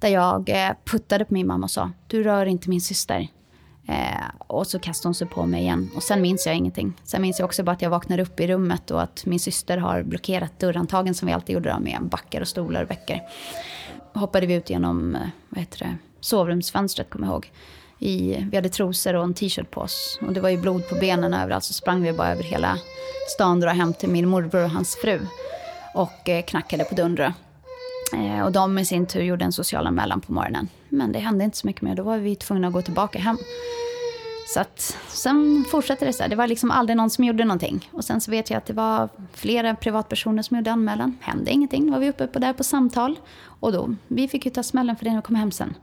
Där jag eh, puttade på min mamma och sa, du rör inte min syster. Eh, och så kastade hon sig på mig igen. Och sen minns jag ingenting. Sen minns jag också bara att jag vaknar upp i rummet och att min syster har blockerat dörrhandtagen som vi alltid gjorde då, med backar och stolar och bäckar. Hoppade vi ut genom eh, vad heter det, sovrumsfönstret, kommer jag ihåg. I, vi hade trosor och en t-shirt på oss. Och det var ju blod på benen överallt. Så sprang vi bara över hela stan och hem till min morbror och hans fru och eh, knackade på dörren. Eh, och de i sin tur gjorde en socialanmälan på morgonen. Men det hände inte så mycket mer. Då var vi tvungna att gå tillbaka hem. Så att, sen fortsatte det så här. Det var liksom aldrig någon som gjorde någonting. Och sen så vet jag att det var flera privatpersoner som gjorde anmälan. Hände ingenting. Då var vi uppe på där på samtal. Och då, vi fick ju ta smällen för det när vi kom hem sen.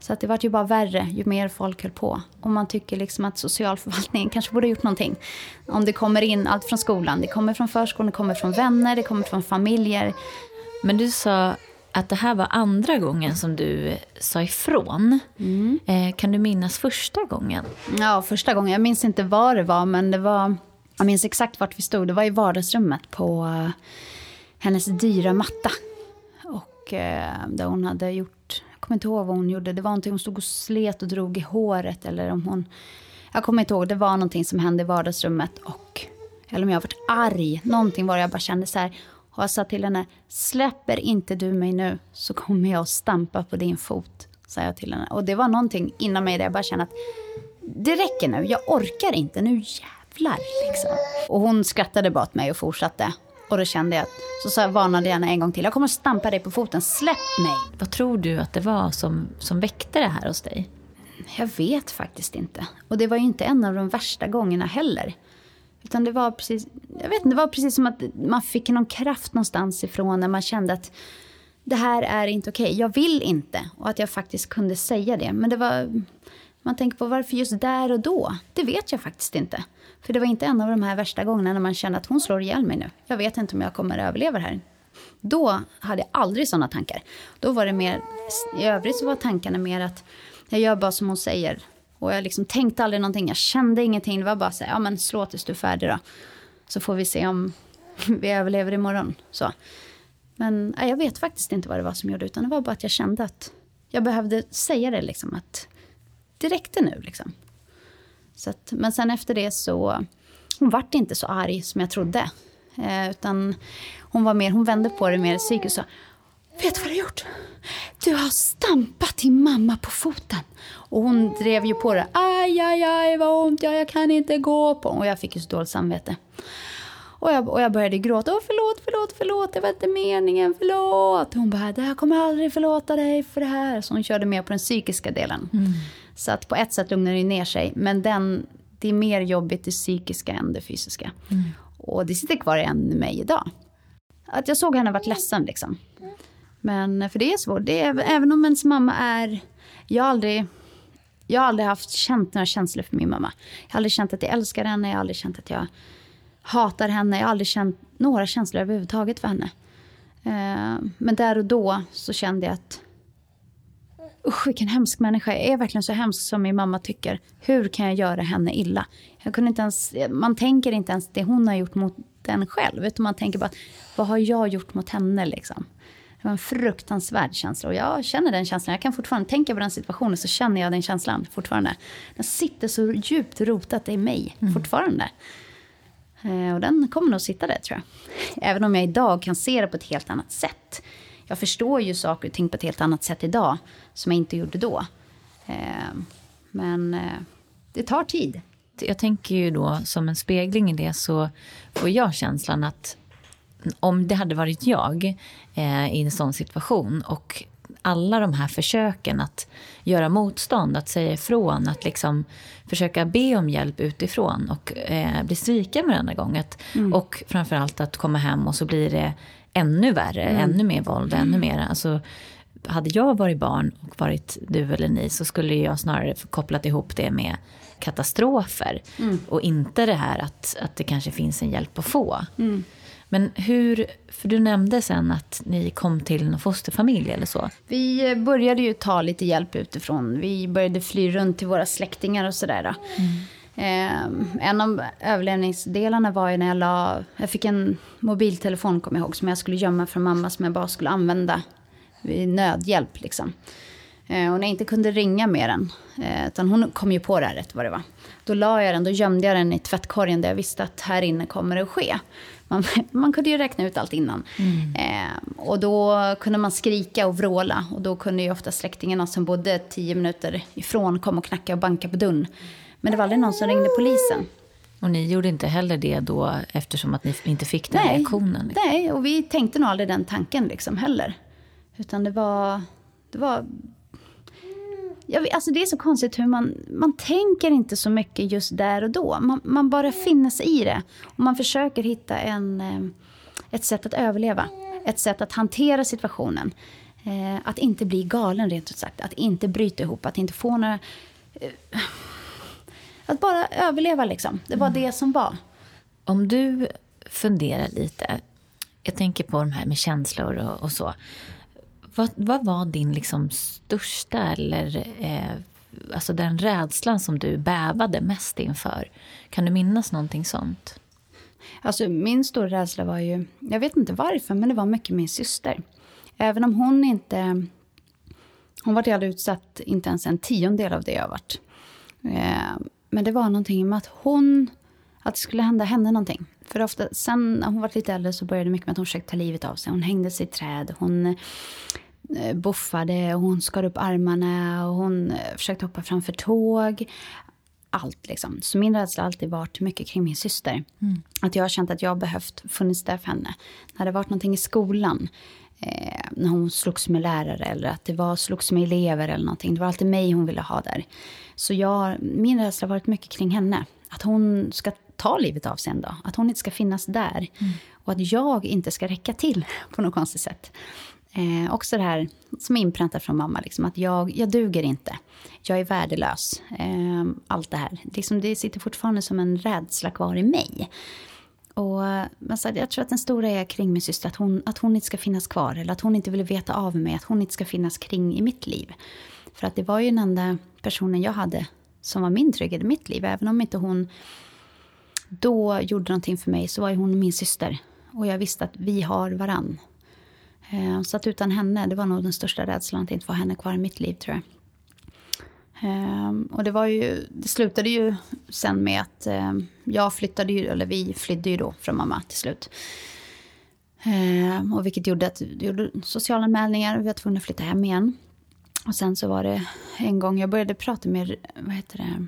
Så att det var ju bara värre ju mer folk höll på. Och man tycker liksom att socialförvaltningen kanske borde ha gjort någonting. Om det kommer in allt från skolan, det kommer från förskolan, det kommer från vänner, det kommer från familjer. Men du sa att det här var andra gången som du sa ifrån. Mm. Eh, kan du minnas första gången? Ja, första gången. Jag minns inte vad det var, men det var... Jag minns exakt vart vi stod. Det var i vardagsrummet på uh, hennes dyra matta. Och uh, där hon hade gjort kommer inte ihåg vad hon gjorde. Det var någonting, hon stod och slet och drog i håret. Eller om hon... Jag kommer inte ihåg, det var någonting som hände i vardagsrummet. Och, eller om jag varit arg. Någonting var jag bara kände så här. Och jag sa till henne, släpper inte du mig nu så kommer jag att stampa på din fot. Sa jag till henne. Och det var någonting inom mig där jag bara kände att det räcker nu, jag orkar inte, nu jävlar. Liksom. Och hon skrattade bara åt mig och fortsatte. Och då kände jag att, så, så varnade jag henne en gång till. Jag kommer att stampa dig på foten, släpp mig. Vad tror du att det var som, som väckte det här hos dig? Jag vet faktiskt inte. Och det var ju inte en av de värsta gångerna heller. Utan det var precis, jag vet inte, det var precis som att man fick någon kraft någonstans ifrån när man kände att det här är inte okej. Okay. Jag vill inte. Och att jag faktiskt kunde säga det. Men det var, man tänker på varför just där och då. Det vet jag faktiskt inte. För det var inte en av de här värsta gångerna när man kände att hon slår ihjäl mig nu. Jag vet inte om jag kommer att överleva det här. Då hade jag aldrig sådana tankar. Då var det mer, i övrigt så var tankarna mer att jag gör bara som hon säger. Och jag liksom tänkte aldrig någonting, jag kände ingenting. Det var bara så här, ja men slå tills du är färdig då. Så får vi se om vi överlever imorgon. Så. Men nej, jag vet faktiskt inte vad det var som gjorde utan det var bara att jag kände att jag behövde säga det liksom att det räckte nu liksom. Så att, men sen efter det så, hon vart inte så arg som jag trodde. Eh, utan hon var mer, hon vände på det mer psykiskt och sa, vet du vad du har gjort? Du har stampat din mamma på foten. Och hon drev ju på det. Aj, aj, aj, vad ont, ja, jag kan inte gå på. Och jag fick ju så dåligt samvete. Och jag, och jag började gråta. Åh, förlåt, förlåt, förlåt, det var inte meningen, förlåt. Hon bara, jag kommer aldrig förlåta dig för det här. Så hon körde mer på den psykiska delen. Mm. Så att på ett sätt lugnade det ner sig. Men den, det är mer jobbigt det psykiska än det fysiska. Mm. Och det sitter kvar än med mig idag. Att jag såg henne varit ledsen liksom. Men för det är svårt. Det är, även om ens mamma är... Jag har aldrig... Jag har aldrig haft känt några känslor för min mamma. Jag har aldrig känt att jag älskar henne. Jag har aldrig känt att jag hatar henne. Jag har aldrig känt några känslor överhuvudtaget för henne. Eh, men där och då så kände jag att usch vilken hemsk människa. Jag är verkligen så hemsk som min mamma tycker. Hur kan jag göra henne illa? Jag kunde inte ens, man tänker inte ens det hon har gjort mot den själv. Utan man tänker bara, vad har jag gjort mot henne liksom? Det var en fruktansvärd känsla och jag känner den känslan. Jag kan fortfarande tänka på den situationen så känner jag den känslan fortfarande. Den sitter så djupt rotat i mig mm. fortfarande. Eh, och den kommer nog sitta där tror jag. Även om jag idag kan se det på ett helt annat sätt. Jag förstår ju saker och ting på ett helt annat sätt idag som jag inte gjorde då. Eh, men eh, det tar tid. Jag tänker ju då som en spegling i det så får jag känslan att om det hade varit jag i en sån situation och alla de här försöken att göra motstånd, att säga ifrån, att liksom försöka be om hjälp utifrån och eh, bli sviken varenda gång. Att, mm. Och framförallt att komma hem och så blir det ännu värre, mm. ännu mer våld, ännu mer. Alltså, hade jag varit barn och varit du eller ni så skulle jag snarare kopplat ihop det med katastrofer. Mm. Och inte det här att, att det kanske finns en hjälp att få. Mm. Men hur, för du nämnde sen att ni kom till en fosterfamilj eller så. Vi började ju ta lite hjälp utifrån. Vi började fly runt till våra släktingar och sådär. Mm. Eh, en av överlevningsdelarna var ju när jag la... Jag fick en mobiltelefon, kommer jag ihåg, som jag skulle gömma från mamma, som jag bara skulle använda vid nödhjälp. Liksom. Eh, och när jag inte kunde ringa med den, eh, utan hon kom ju på det här rätt vad det var. Då la jag den, då gömde jag den i tvättkorgen där jag visste att här inne kommer det att ske. Man, man kunde ju räkna ut allt innan. Mm. Eh, och då kunde man skrika och vråla. Och då kunde ju ofta släktingarna som bodde tio minuter ifrån komma och knacka och banka på dörren. Men det var aldrig någon som ringde polisen. Och ni gjorde inte heller det då eftersom att ni inte fick den nej, reaktionen? Liksom. Nej, och vi tänkte nog aldrig den tanken liksom heller. Utan det var, det var jag, alltså det är så konstigt hur man, man tänker inte så mycket just där och då. Man, man bara finner sig i det. Och man försöker hitta en, eh, ett sätt att överleva. Ett sätt att hantera situationen. Eh, att inte bli galen rent ut sagt. Att inte bryta ihop, att inte få några... Eh, att bara överleva liksom. Det var mm. det som var. Om du funderar lite. Jag tänker på de här med känslor och, och så. Vad, vad var din liksom största eller eh, alltså den rädslan som du bävade mest inför? Kan du minnas någonting sånt? Alltså min stora rädsla var ju, jag vet inte varför, men det var mycket min syster. Även om hon inte, hon var aldrig utsatt inte ens en tiondel av det jag varit. Eh, men det var någonting med att hon, att det skulle hända henne någonting. För ofta, sen när hon var lite äldre så började det mycket med att hon försökte ta livet av sig. Hon hängde sig i träd, hon buffade och hon skar upp armarna och hon eh, försökte hoppa framför tåg. Allt liksom. Så min rädsla har alltid varit mycket kring min syster. Mm. Att jag har känt att jag har behövt funnits där för henne. När det varit någonting i skolan. Eh, när hon slogs med lärare eller att det var slogs med elever eller någonting. Det var alltid mig hon ville ha där. Så jag, min rädsla har varit mycket kring henne. Att hon ska ta livet av sig en dag. Att hon inte ska finnas där. Mm. Och att jag inte ska räcka till på något konstigt sätt. Eh, också det här som är inpräntat från mamma, liksom, att jag, jag duger inte. Jag är värdelös. Eh, allt det här. Liksom, det sitter fortfarande som en rädsla kvar i mig. Och, men så, jag tror att den stora är kring min syster, att hon, att hon inte ska finnas kvar. Eller att hon inte vill veta av mig, att hon inte ska finnas kring i mitt liv. För att det var ju den enda personen jag hade som var min trygghet i mitt liv. Även om inte hon då gjorde någonting för mig så var ju hon min syster. Och jag visste att vi har varann. Eh, så att utan henne, det var nog den största rädslan att inte få henne kvar i mitt liv tror jag. Eh, och det var ju, det slutade ju sen med att eh, jag flyttade ju, eller vi flydde ju då från mamma till slut. Och vilket gjorde att vi gjorde socialanmälningar, och vi var tvungna att flytta hem igen. Och sen så var det en gång jag började prata med, vad heter det,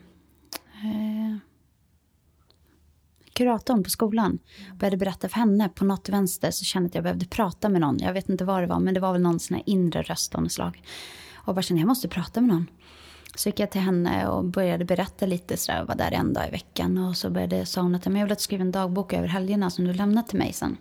kuratorn på skolan. Började berätta för henne på något vänster så kände jag att jag behövde prata med någon. Jag vet inte vad det var men det var väl någon sån här inre röst av slag. Och bara kände jag måste prata med någon. Så gick jag till henne och började berätta lite sådär. Var där en dag i veckan. Och så började, sa hon att jag vill att du skriver en dagbok över helgerna som du lämnat till mig sen.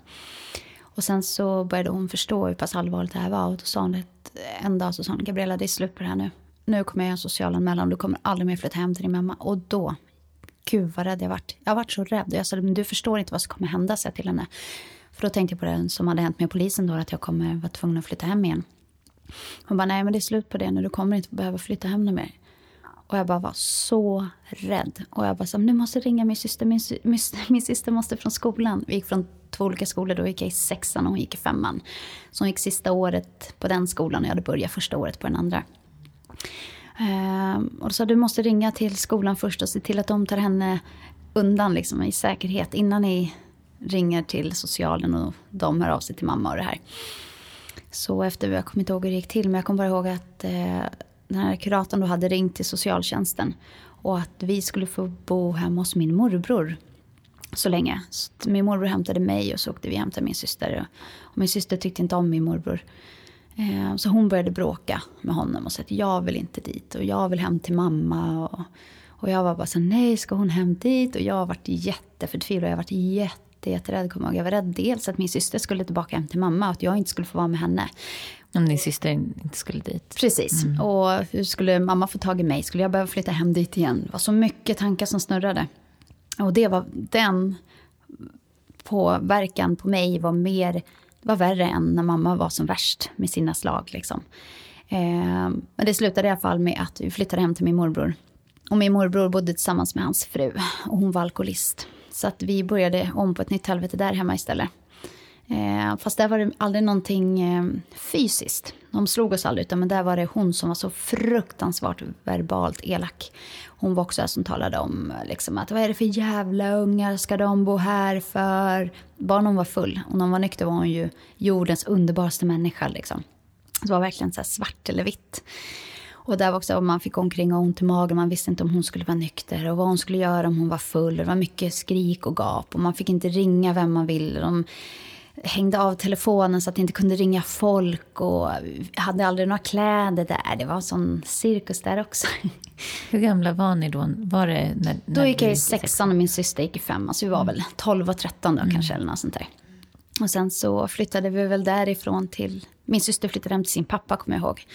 Och sen så började hon förstå hur pass allvarligt det här var. Och då sa hon att en dag så sa hon, Gabriella det är slut på det här nu. Nu kommer jag göra en socialanmälan du kommer aldrig mer flytta hem till din mamma. Och då, gud vad rädd jag varit. Jag har varit så rädd. Jag sa, men du förstår inte vad som kommer hända, sa jag till henne. För då tänkte jag på det som hade hänt med polisen då, att jag kommer vara tvungen att flytta hem igen. Hon bara, nej men det är slut på det nu, du kommer inte behöva flytta hem mer. Och jag bara var så rädd. Och jag bara sa, nu måste jag ringa min syster. Min, min, min syster måste från skolan. Vi gick från två olika skolor. Då gick jag i sexan och hon gick i femman. Så hon gick sista året på den skolan och jag hade börjat första året på den andra. Ehm, och då sa du måste ringa till skolan först och se till att de tar henne undan liksom, i säkerhet innan ni ringer till socialen och de hör av sig till mamma och det här. Så efter, jag kommer inte ihåg hur det gick till, men jag kommer bara ihåg att eh, den här kuratorn då hade ringt till socialtjänsten och att vi skulle få bo hemma hos min morbror så länge. Så min morbror hämtade mig och så åkte vi och hämtade min syster. Och min syster tyckte inte om min morbror. Eh, så hon började bråka med honom och sa att jag vill inte dit och jag vill hem till mamma. Och, och jag var bara så nej ska hon hem dit? Och jag har varit jätteförtvivlad, jag har varit jätte, jätterädd. Jag var rädd dels att min syster skulle tillbaka hem till mamma och att jag inte skulle få vara med henne. Om din syster inte skulle dit. Precis. Mm. Och hur skulle mamma få tag i mig? Skulle jag behöva flytta hem dit igen? Det var så mycket tankar som snurrade. Och det var den påverkan på mig var mer, var värre än när mamma var som värst med sina slag. Liksom. Eh, men det slutade i alla fall med att vi flyttade hem till min morbror. Och min morbror bodde tillsammans med hans fru och hon var alkoholist. Så att vi började om på ett nytt helvete där hemma istället. Eh, fast där var det aldrig någonting eh, fysiskt. De slog oss aldrig, utan men där var det hon som var så fruktansvärt verbalt elak. Hon var också där som talade om eh, liksom, att vad är det för jävla ungar ska de bo här för? Bara hon var full. Och när hon var nykter var hon ju jordens underbaraste människa. Liksom. Det var verkligen så svart eller vitt. Och där var också man fick omkring och ont i magen. Man visste inte om hon skulle vara nykter och vad hon skulle göra om hon var full. Det var mycket skrik och gap och man fick inte ringa vem man ville. De hängde av telefonen så att det inte kunde ringa folk och hade aldrig några kläder där. Det var sån cirkus där också. Hur gamla var ni då? Var det när, när då gick jag i sexan och min syster gick i femman. Så vi var mm. väl 12 och 13 då mm. kanske eller något sånt där. Och sen så flyttade vi väl därifrån till... Min syster flyttade hem till sin pappa kommer jag ihåg.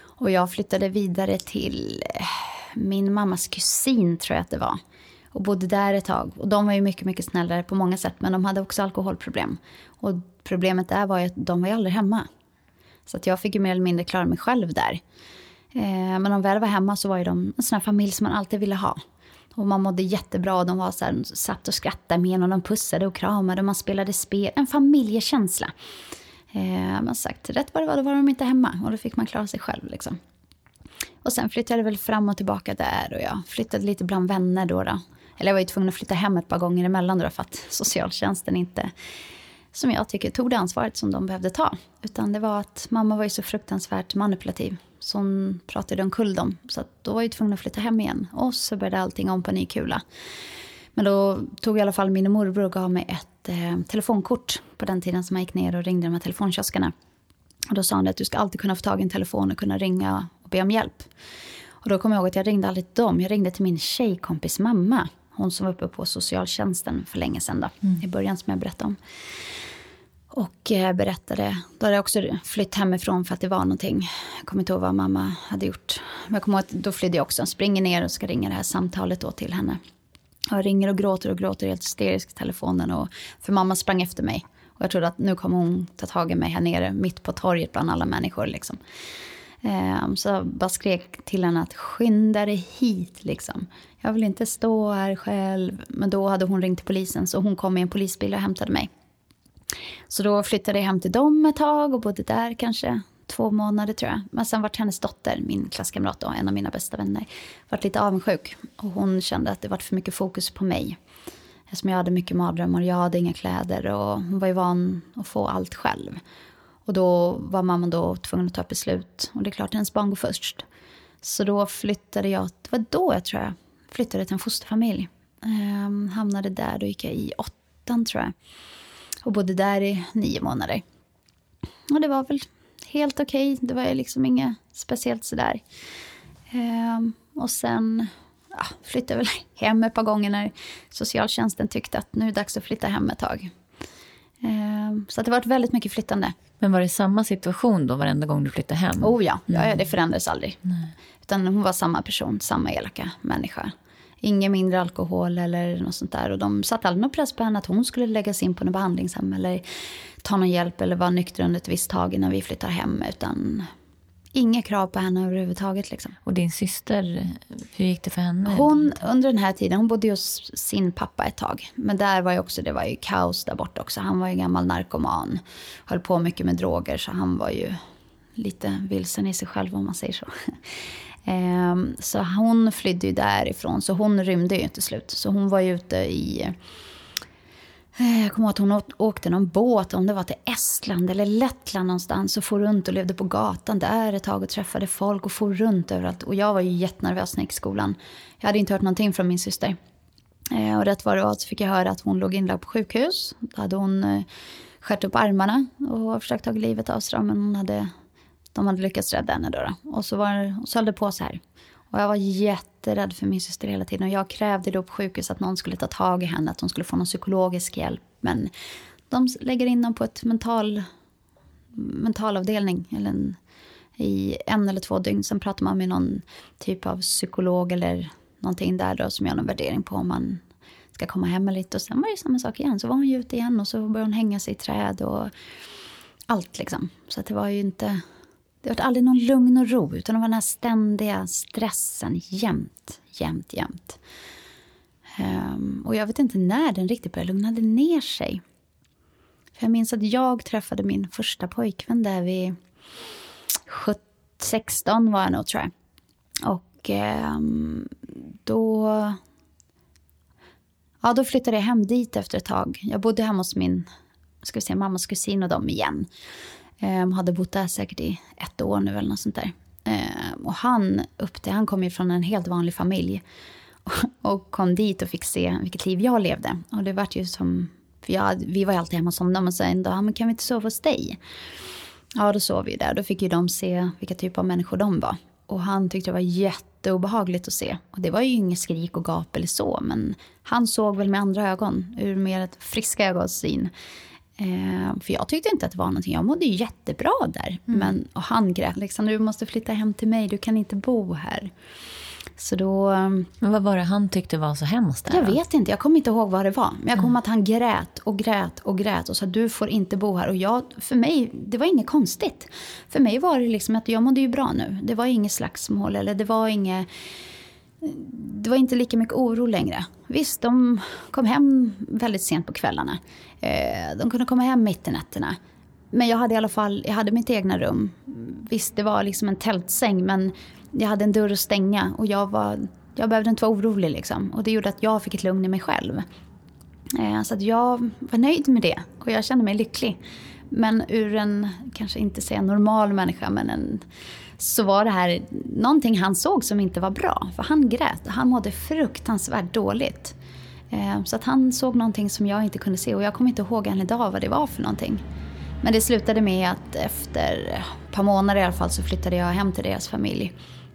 Och jag flyttade vidare till eh, min mammas kusin tror jag att det var och bodde där ett tag. Och de var ju mycket, mycket snällare på många sätt, men de hade också alkoholproblem. Och problemet där var ju att de var ju aldrig hemma. Så att jag fick ju mer eller mindre klara mig själv där. Eh, men om de väl var hemma så var ju de en sån här familj som man alltid ville ha. Och man mådde jättebra. och De var så här, satt och skrattade med en och de pussade och kramade och man spelade spel. En familjekänsla. Eh, man sagt, rätt vad det var, då var de inte hemma. Och då fick man klara sig själv liksom. Och sen flyttade jag väl fram och tillbaka där och jag flyttade lite bland vänner då. då. Eller jag var ju tvungen att flytta hem ett par gånger emellan då för att socialtjänsten inte, som jag tycker, tog det ansvaret som de behövde ta. Utan det var att mamma var ju så fruktansvärt manipulativ. Så hon pratade omkull dem. Så då var jag tvungen att flytta hem igen. Och så började allting om på ny kula. Men då tog i alla fall min morbror och gav mig ett eh, telefonkort på den tiden som jag gick ner och ringde de här telefonkioskerna. Och då sa han att du ska alltid kunna få tag i en telefon och kunna ringa och be om hjälp. Och då kom jag ihåg att jag ringde aldrig till dem. Jag ringde till min tjejkompis mamma. Hon som var uppe på socialtjänsten för länge sedan då, mm. i början som jag berättade om. Och eh, berättade, då hade jag också flytt hemifrån för att det var någonting. Jag kommer inte ihåg vad mamma hade gjort. Men jag kommer ihåg att då flydde jag också. Springer ner och ska ringa det här samtalet då till henne. Jag ringer och gråter och gråter helt hysterisk i telefonen. Och, för mamma sprang efter mig. Och jag trodde att nu kommer hon ta tag i mig här nere mitt på torget bland alla människor. Liksom. Eh, så jag bara skrek till henne att skynda dig hit liksom. Jag vill inte stå här själv. Men då hade hon ringt till polisen så hon kom i en polisbil och hämtade mig. Så då flyttade jag hem till dem ett tag och bodde där kanske två månader tror jag. Men sen vart hennes dotter, min klasskamrat då, en av mina bästa vänner, vart lite avundsjuk. Och hon kände att det vart för mycket fokus på mig. Eftersom jag hade mycket mardrömmar jag hade inga kläder och hon var ju van att få allt själv. Och då var mamman då tvungen att ta ett beslut. Och det är klart, hennes barn går först. Så då flyttade jag, det var då jag tror jag flyttade till en fosterfamilj. Ehm, hamnade där, då gick jag i åttan tror jag. Och bodde där i nio månader. Och det var väl helt okej. Okay. Det var liksom inget speciellt sådär. Ehm, och sen ja, flyttade jag väl hem ett par gånger när socialtjänsten tyckte att nu är det dags att flytta hem ett tag. Ehm, så det har varit väldigt mycket flyttande. Men var det samma situation då varenda gång du flyttade hem? Oh ja, ja det förändrades aldrig. Nej. Utan hon var samma person, samma elaka människa. Ingen mindre alkohol eller något sånt där. Och de satte aldrig någon press på henne att hon skulle läggas in på något behandlingshem eller ta någon hjälp eller vara nykter under ett visst tag innan vi flyttar hem. Utan inga krav på henne överhuvudtaget. Liksom. Och din syster, hur gick det för henne? Hon, under den här tiden, hon bodde hos sin pappa ett tag. Men där var ju också, det var ju kaos där borta också. Han var ju gammal narkoman. Höll på mycket med droger så han var ju lite vilsen i sig själv om man säger så. Ehm, så hon flydde ju därifrån, så hon rymde ju till slut. Så hon var ju ute i... Eh, jag kommer ihåg att hon åkte någon båt, om det var till Estland eller Lettland någonstans. Och for runt och levde på gatan där ett tag och träffade folk och for runt överallt. Och jag var ju jättenervös när jag gick i skolan. Jag hade inte hört någonting från min syster. Eh, och rätt vad det var så fick jag höra att hon låg inlagd på sjukhus. Då hade hon eh, skärt upp armarna och försökt ta livet av sig. Men hon hade de hade lyckats rädda henne då. då. Och så, var, och så höll det på så här. Och jag var jätterädd för min syster hela tiden. Och jag krävde då på sjukhus att någon skulle ta tag i henne, att hon skulle få någon psykologisk hjälp. Men de lägger in dem på ett mental, mentalavdelning eller en, i en eller två dygn. Sen pratar man med någon typ av psykolog eller någonting där då som gör någon värdering på om man ska komma hem eller inte. Och sen var det samma sak igen. Så var hon ju ute igen och så började hon hänga sig i träd och allt liksom. Så att det var ju inte det var aldrig någon lugn och ro, utan det var den här ständiga stressen jämt, jämt, jämt. Um, och jag vet inte när den riktigt började lugna ner sig. För jag minns att jag träffade min första pojkvän där vid 16 var jag nog, tror jag. Och um, då... Ja, då flyttade jag hem dit efter ett tag. Jag bodde hemma hos min ska vi säga, mammas kusin och dem igen. Eh, hade bott där säkert i ett år nu eller något sånt där. Eh, och han upp till, han kom ju från en helt vanlig familj. Och, och kom dit och fick se vilket liv jag levde. Och det vart ju som, för jag, vi var ju alltid hemma hos honom och sa en dag, men kan vi inte sova hos dig? Ja, då sov vi där. Då fick ju de se vilka typer av människor de var. Och han tyckte det var jätteobehagligt att se. Och det var ju inget skrik och gap eller så, men han såg väl med andra ögon, ur mer ett friska ögonsyn. Eh, för jag tyckte inte att det var någonting. Jag mådde jättebra där. Mm. Men, och han grät liksom, du måste flytta hem till mig, du kan inte bo här. Så då... Men vad var det han tyckte var så hemskt? Där, jag då? vet inte, jag kommer inte ihåg vad det var. Men jag kommer mm. att han grät och grät och grät och sa du får inte bo här. Och jag, för mig, det var inget konstigt. För mig var det liksom att jag mådde ju bra nu. Det var inget slagsmål eller det var inget det var inte lika mycket oro längre. Visst, de kom hem väldigt sent på kvällarna. Eh, de kunde komma hem mitt i nätterna. Men jag hade i alla fall jag hade mitt egna rum. Visst, det var liksom en tältsäng, men jag hade en dörr att stänga. Och jag, var, jag behövde inte vara orolig. Liksom. Och det gjorde att jag fick ett lugn i mig själv. Eh, så att jag var nöjd med det. Och jag kände mig lycklig. Men ur en, kanske inte säga normal människa, men en så var det här någonting han såg som inte var bra. För han grät. Han mådde fruktansvärt dåligt. Eh, så att han såg någonting som jag inte kunde se och jag kommer inte ihåg än idag vad det var för någonting. Men det slutade med att efter ett par månader i alla fall så flyttade jag hem till deras familj.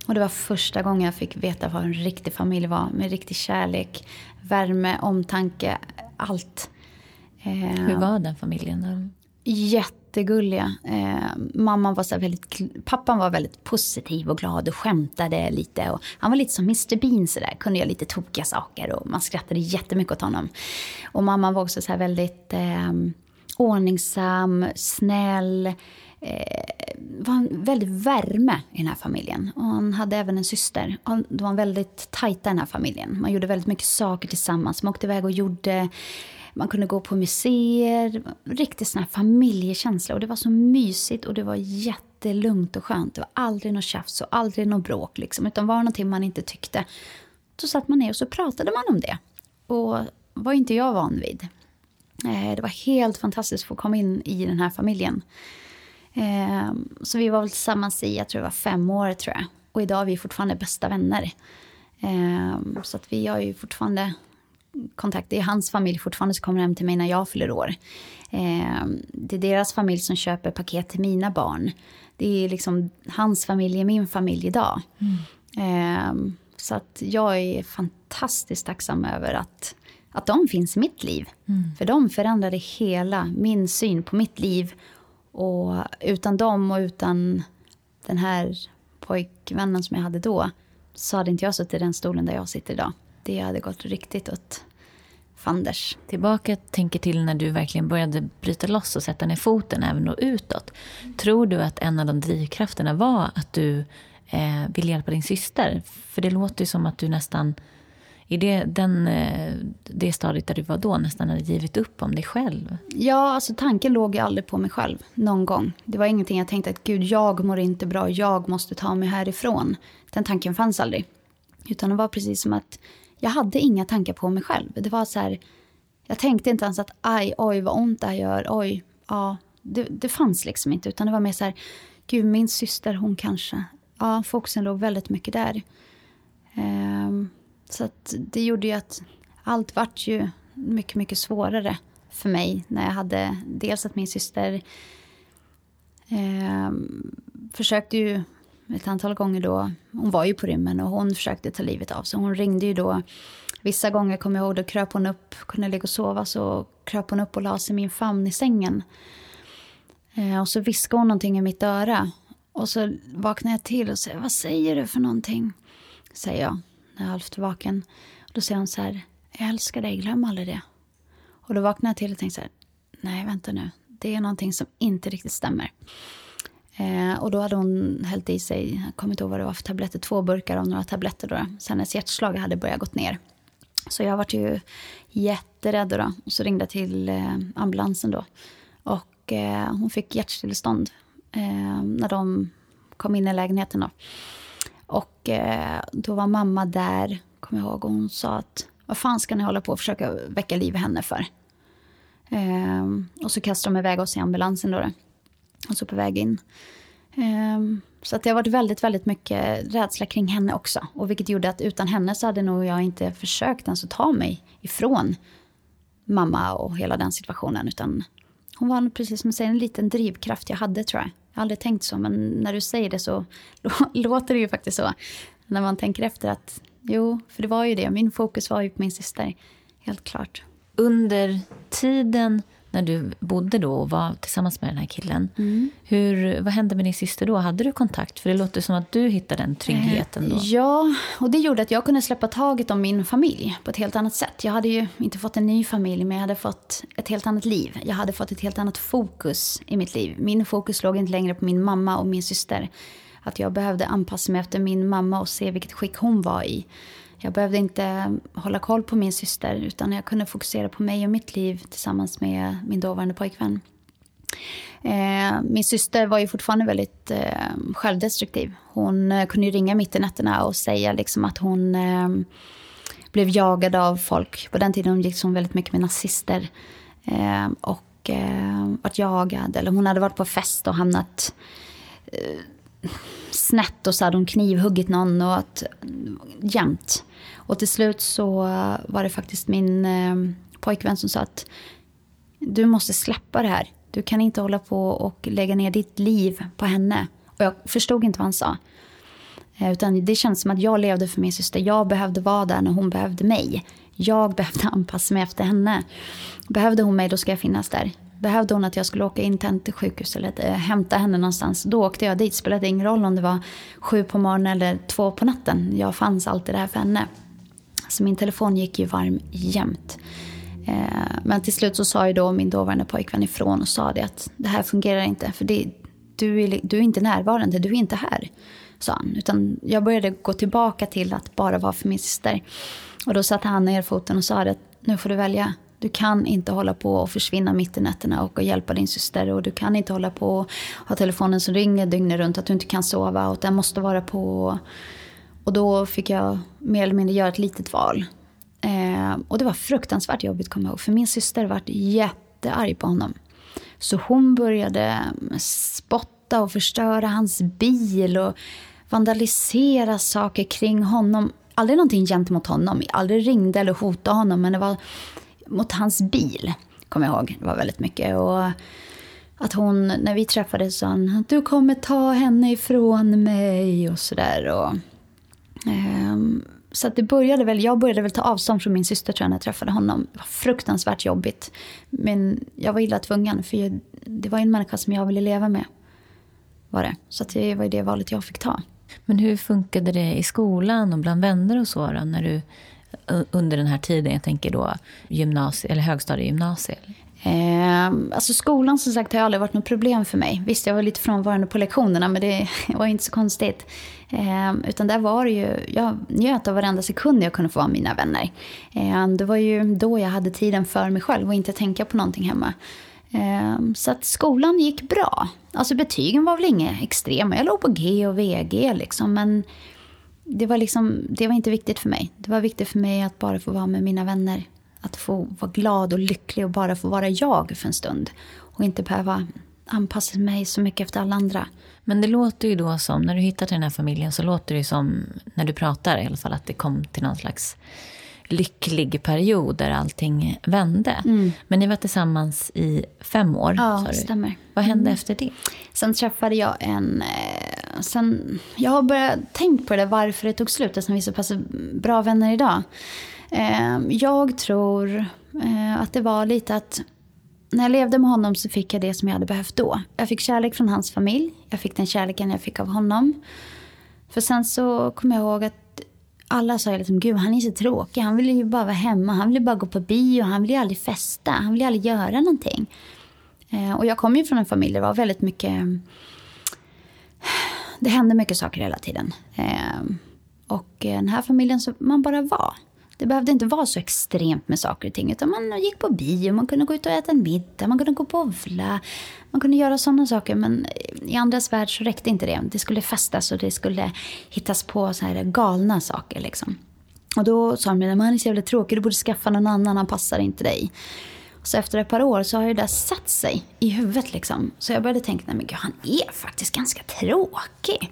Och det var första gången jag fick veta vad en riktig familj var. Med riktig kärlek, värme, omtanke, allt. Hur var den familjen? Jätte jättegulliga. Eh, mamman var så väldigt, pappan var väldigt positiv och glad och skämtade lite. Och han var lite som Mr Bean sådär, kunde göra lite tokiga saker och man skrattade jättemycket åt honom. Och mamman var också så väldigt eh, ordningsam, snäll. eh, var en väldig värme i den här familjen. Och han hade även en syster. De var väldigt tajta i den här familjen. Man gjorde väldigt mycket saker tillsammans. Man åkte iväg och gjorde man kunde gå på museer. Riktigt sån här familjekänsla. Och det var så mysigt och det var jättelugnt och skönt. Det var aldrig något tjafs och aldrig något bråk. Liksom, utan var det någonting man inte tyckte, så satt man ner och så pratade man om det. Och var inte jag van vid. Eh, det var helt fantastiskt att få komma in i den här familjen. Eh, så vi var väl tillsammans i, jag tror det var fem år tror jag. Och idag är vi fortfarande bästa vänner. Eh, så att vi har ju fortfarande kontakt. Det är hans familj fortfarande som kommer hem till mig när jag fyller år. Det är deras familj som köper paket till mina barn. Det är liksom hans familj är min familj idag. Mm. Så att jag är fantastiskt tacksam över att att de finns i mitt liv. Mm. För de förändrade hela min syn på mitt liv. Och utan dem och utan den här pojkvännen som jag hade då så hade inte jag suttit i den stolen där jag sitter idag. Det hade gått riktigt åt fanders. Tillbaka tänker till när du verkligen började bryta loss och sätta ner foten även och utåt. Tror du att en av de drivkrafterna var att du eh, ville hjälpa din syster? För det låter ju som att du nästan i det, den, eh, det stadiet där du var då nästan hade givit upp om dig själv? Ja, alltså tanken låg ju aldrig på mig själv någon gång. Det var ingenting jag tänkte att gud, jag mår inte bra, jag måste ta mig härifrån. Den tanken fanns aldrig. Utan det var precis som att jag hade inga tankar på mig själv. Det var så här, jag tänkte inte ens att aj, oj vad ont det här gör, oj, ja. Det, det fanns liksom inte, utan det var mer så här, gud min syster, hon kanske. Ja, fokusen låg väldigt mycket där. Ehm, så det gjorde ju att allt vart ju mycket, mycket svårare för mig när jag hade dels att min syster eh, försökte ju ett antal gånger då, hon var ju på rymmen och hon försökte ta livet av sig. Hon ringde ju då, vissa gånger kommer jag ihåg, då kröp hon upp, kunde ligga och sova, så kröp hon upp och la sig i min famn i sängen. Eh, och så viskade hon någonting i mitt öra. Och så vaknade jag till och säger, vad säger du för någonting? Säger jag när jag är halvt vaken. Och då säger hon så här, jag älskar dig, glöm aldrig det. Och då vaknade jag till och tänkte så här, nej vänta nu, det är någonting som inte riktigt stämmer. Eh, och då hade hon hällt i sig, jag kommer inte ihåg vad det var för tabletter, två burkar av några tabletter då. Sen hennes hjärtslag hade börjat gått ner. Så jag var ju jätterädd då. Och så ringde jag till eh, ambulansen då. Och eh, hon fick hjärtstillestånd eh, när de kom in i lägenheten då. Och eh, då var mamma där, kommer jag ihåg, och hon sa att vad fan ska ni hålla på och försöka väcka liv i henne för? Eh, och så kastade de iväg oss i ambulansen då. Och så på väg in. Um, så att det har varit väldigt, väldigt mycket rädsla kring henne också. Och vilket gjorde att utan henne så hade nog jag inte försökt ens att ta mig ifrån mamma och hela den situationen. Utan hon var precis som du säger en liten drivkraft jag hade tror jag. Jag har aldrig tänkt så, men när du säger det så låter det ju faktiskt så. När man tänker efter att jo, för det var ju det. Min fokus var ju på min syster, helt klart. Under tiden när du bodde då och var tillsammans med den här killen. Mm. Hur, vad hände med din syster då? Hade du kontakt? För det låter som att du hittade den tryggheten då. Ja, och det gjorde att jag kunde släppa taget om min familj på ett helt annat sätt. Jag hade ju inte fått en ny familj, men jag hade fått ett helt annat liv. Jag hade fått ett helt annat fokus i mitt liv. Min fokus låg inte längre på min mamma och min syster. Att jag behövde anpassa mig efter min mamma och se vilket skick hon var i. Jag behövde inte hålla koll på min syster utan jag kunde fokusera på mig och mitt liv tillsammans med min dåvarande pojkvän. Eh, min syster var ju fortfarande väldigt eh, självdestruktiv. Hon eh, kunde ringa mitt i nätterna och säga liksom att hon eh, blev jagad av folk. På den tiden gick hon väldigt mycket med nazister. Eh, och eh, varit jagad. Eller hon hade varit på fest och hamnat eh, snett och så hade hon knivhuggit någon och att jämt. Och till slut så var det faktiskt min eh, pojkvän som sa att du måste släppa det här. Du kan inte hålla på och lägga ner ditt liv på henne. Och jag förstod inte vad han sa. Eh, utan det kändes som att jag levde för min syster. Jag behövde vara där när hon behövde mig. Jag behövde anpassa mig efter henne. Behövde hon mig, då ska jag finnas där. Behövde hon att jag skulle åka in till sjukhus eller äh, hämta henne någonstans, då åkte jag dit. Spelade ingen roll om det var sju på morgonen eller två på natten. Jag fanns alltid där för henne. Så min telefon gick ju varm jämt. Eh, men till slut så sa ju då min dåvarande pojkvän ifrån och sa det att det här fungerar inte. För det, du du är, du är inte närvarande, du är inte här. Sa han. Utan jag började gå tillbaka till att bara vara för min syster. Och då satte han ner foten och sa att nu får du välja. Du kan inte hålla på och försvinna mitt i nätterna och hjälpa din syster. Och du kan inte hålla på och ha telefonen som ringer dygnet runt. Att du inte kan sova och den måste vara på. Och då fick jag mer eller mindre göra ett litet val. Eh, och det var fruktansvärt jobbigt kommer jag ihåg. För min syster var jättearg på honom. Så hon började spotta och förstöra hans bil och vandalisera saker kring honom. Aldrig någonting gentemot honom. Aldrig ringde eller hotade honom. Men det var mot hans bil, kommer jag ihåg. Det var väldigt mycket. Och att hon, när vi träffades, sa han att du kommer ta henne ifrån mig och sådär. Um, så att det började väl, jag började väl ta avstånd från min syster tror jag när jag träffade honom. Det var fruktansvärt jobbigt. Men jag var illa tvungen för jag, det var en människa som jag ville leva med. Var det. Så det var det valet jag fick ta. Men hur funkade det i skolan och bland vänner och så då, när du under den här tiden, jag tänker då gymnasie, eller högstadiegymnasiet? Eh, alltså skolan som sagt har aldrig varit något problem för mig. Visst, jag var lite frånvarande på lektionerna men det var inte så konstigt. Eh, utan där var det ju, jag njöt av varenda sekund jag kunde få vara mina vänner. Eh, det var ju då jag hade tiden för mig själv och inte tänka på någonting hemma. Ehm, så att skolan gick bra. Alltså betygen var väl inga extrema. Jag låg på G och VG liksom. Men det var, liksom, det var inte viktigt för mig. Det var viktigt för mig att bara få vara med mina vänner. Att få vara glad och lycklig och bara få vara jag för en stund. Och inte behöva anpassa mig så mycket efter alla andra. Men det låter ju då som, när du hittar till den här familjen så låter det som, när du pratar i alla fall, att det kom till någon slags lycklig period där allting vände. Mm. Men ni var tillsammans i fem år. Ja, det stämmer. Vad hände mm. efter det? Sen träffade jag en... Eh, sen, jag har börjat tänka på det varför det tog slut eftersom vi är så pass bra vänner idag. Eh, jag tror eh, att det var lite att när jag levde med honom så fick jag det som jag hade behövt då. Jag fick kärlek från hans familj. Jag fick den kärleken jag fick av honom. För sen så kommer jag ihåg att alla sa liksom, gud han är så tråkig. Han vill ju bara vara hemma. Han vill bara gå på bio. Han vill ju aldrig festa. Han vill ju aldrig göra någonting. Eh, och jag kommer ju från en familj där det var väldigt mycket... Det hände mycket saker hela tiden. Eh, och eh, den här familjen så man bara var. Det behövde inte vara så extremt med saker och ting. Utan man gick på bio, man kunde gå ut och äta en middag, man kunde gå på vla. Man kunde göra sådana saker. Men i andras värld så räckte inte det. Det skulle festas och det skulle hittas på så här galna saker. Liksom. Och då sa de, han är så jävla tråkig, du borde skaffa någon annan, han passar inte dig. Så efter ett par år så har ju det satt sig i huvudet. Liksom. Så jag började tänka, nej men gud, han är faktiskt ganska tråkig.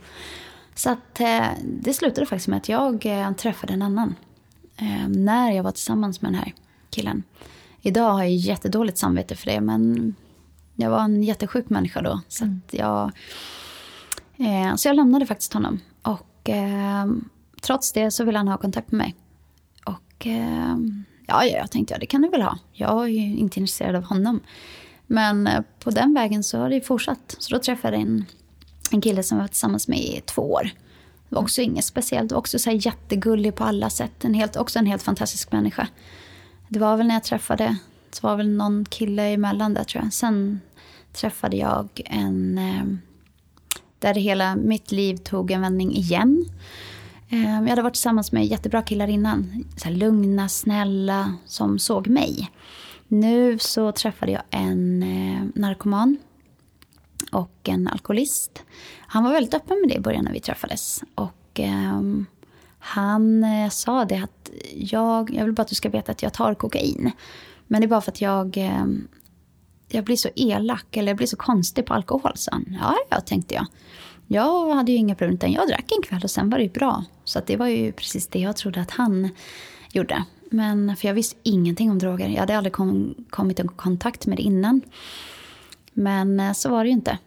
Så att, eh, det slutade faktiskt med att jag eh, träffade en annan eh, när jag var tillsammans med den här killen. Idag har jag jättedåligt samvete för det, men jag var en jättesjuk människa då. Så, mm. jag, eh, så jag lämnade faktiskt honom. Och eh, trots det så ville han ha kontakt med mig. Och eh, ja, jag tänkte, ja det kan du väl ha. Jag är ju inte intresserad av honom. Men eh, på den vägen så har det fortsatt. Så då träffade jag en, en kille som var tillsammans med i två år. Det var också inget speciellt. Det var också så här jättegullig på alla sätt. En helt, också en helt fantastisk människa. Det var väl när jag träffade, det var väl någon kille emellan där tror jag. Sen träffade jag en, eh, där hela mitt liv tog en vändning igen. Eh, jag hade varit tillsammans med jättebra killar innan. Så här lugna, snälla, som såg mig. Nu så träffade jag en eh, narkoman och en alkoholist. Han var väldigt öppen med det i början när vi träffades. Och eh, han eh, sa det att jag, jag vill bara att du ska veta att jag tar kokain. Men det är bara för att jag, eh, jag blir så elak eller jag blir så konstig på alkohol, sa han. Ja, ja, tänkte jag. Jag hade ju inga problem utan jag drack en kväll och sen var det ju bra. Så det var ju precis det jag trodde att han gjorde. Men för jag visste ingenting om droger. Jag hade aldrig kom, kommit i kontakt med det innan. Men eh, så var det ju inte.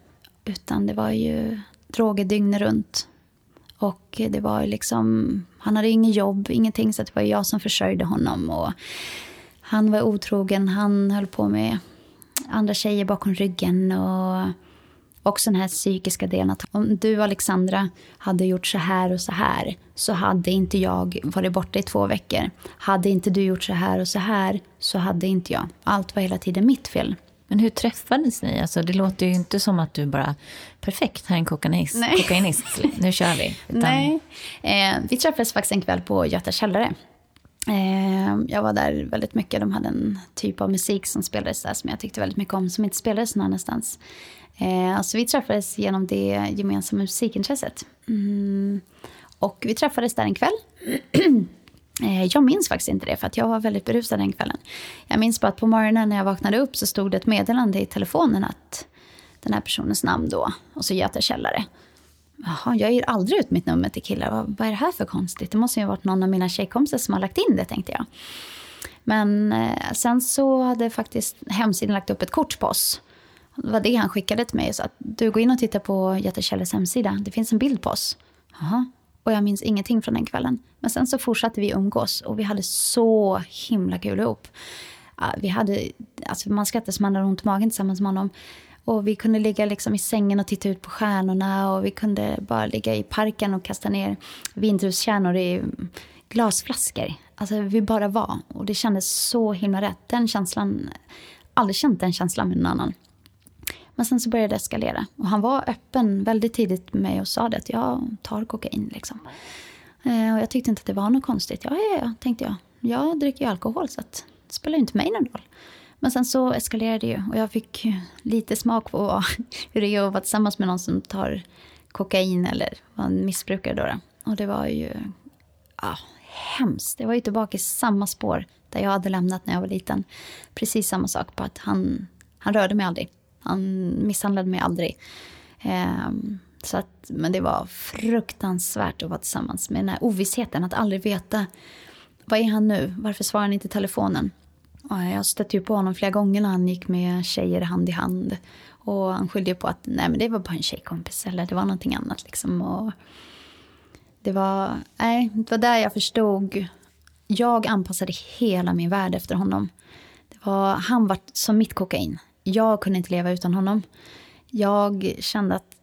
Utan det var ju droger dygnet runt. Och det var liksom, han hade inget jobb, ingenting, så det var jag som försörjde honom. Och han var otrogen, han höll på med andra tjejer bakom ryggen. Och också den här psykiska delen att om du Alexandra hade gjort så här och så här så hade inte jag varit borta i två veckor. Hade inte du gjort så här och så här så hade inte jag. Allt var hela tiden mitt fel. Men hur träffades ni? Alltså, det låter ju inte som att du bara, perfekt, här är en kokainist, Nej. kokainist nu kör vi. Utan, Nej, eh, vi träffades faktiskt en kväll på Göta källare. Eh, jag var där väldigt mycket. De hade en typ av musik som spelades där som jag tyckte väldigt mycket om, som inte spelades någon annanstans. Eh, så vi träffades genom det gemensamma musikintresset. Mm. Och vi träffades där en kväll. Eh, jag minns faktiskt inte det, för att jag var väldigt berusad den kvällen. Jag minns bara att på morgonen när jag vaknade upp så stod det ett meddelande i telefonen att den här personens namn då, och så Göta Källare. Jaha, jag ger aldrig ut mitt nummer till killar. Vad, vad är det här för konstigt? Det måste ju ha varit någon av mina tjejkompisar som har lagt in det, tänkte jag. Men eh, sen så hade faktiskt hemsidan lagt upp ett kort på oss. Det var det han skickade till mig. Så att du går in och tittar på Göta källares hemsida. Det finns en bild på oss. Jaha. Och jag minns ingenting från den kvällen. Men sen så fortsatte vi umgås och vi hade så himla kul ihop. Vi hade, alltså man skrattade så man hade ont i magen tillsammans med honom. Och vi kunde ligga liksom i sängen och titta ut på stjärnorna och vi kunde bara ligga i parken och kasta ner vindruskärnor i glasflaskor. Alltså vi bara var och det kändes så himla rätt. Den känslan, aldrig känt den känslan med någon annan. Men sen så började det eskalera. Och han var öppen väldigt tidigt med mig och sa det att jag tar kokain. Liksom. Eh, och jag tyckte inte att det var något konstigt. Ja, ja, ja, tänkte jag. Jag dricker ju alkohol så att det spelar ju inte mig någon roll. Men sen så eskalerade det ju och jag fick lite smak på hur det är att vara tillsammans med någon som tar kokain eller var en missbrukare. Då, då. Och det var ju ja, hemskt. Det var ju tillbaka i samma spår där jag hade lämnat när jag var liten. Precis samma sak, på att han, han rörde mig aldrig. Han misshandlade mig aldrig. Ehm, så att, men det var fruktansvärt att vara tillsammans med den här ovissheten. Att aldrig veta, vad är han nu? Varför svarar han inte i telefonen? Och jag stötte ju på honom flera gånger när han gick med tjejer hand i hand. Och han skyllde ju på att nej, men det var bara en tjejkompis eller det var någonting annat. Liksom. Och det, var, nej, det var där jag förstod. Jag anpassade hela min värld efter honom. Det var, han var som mitt kokain. Jag kunde inte leva utan honom. Jag kände att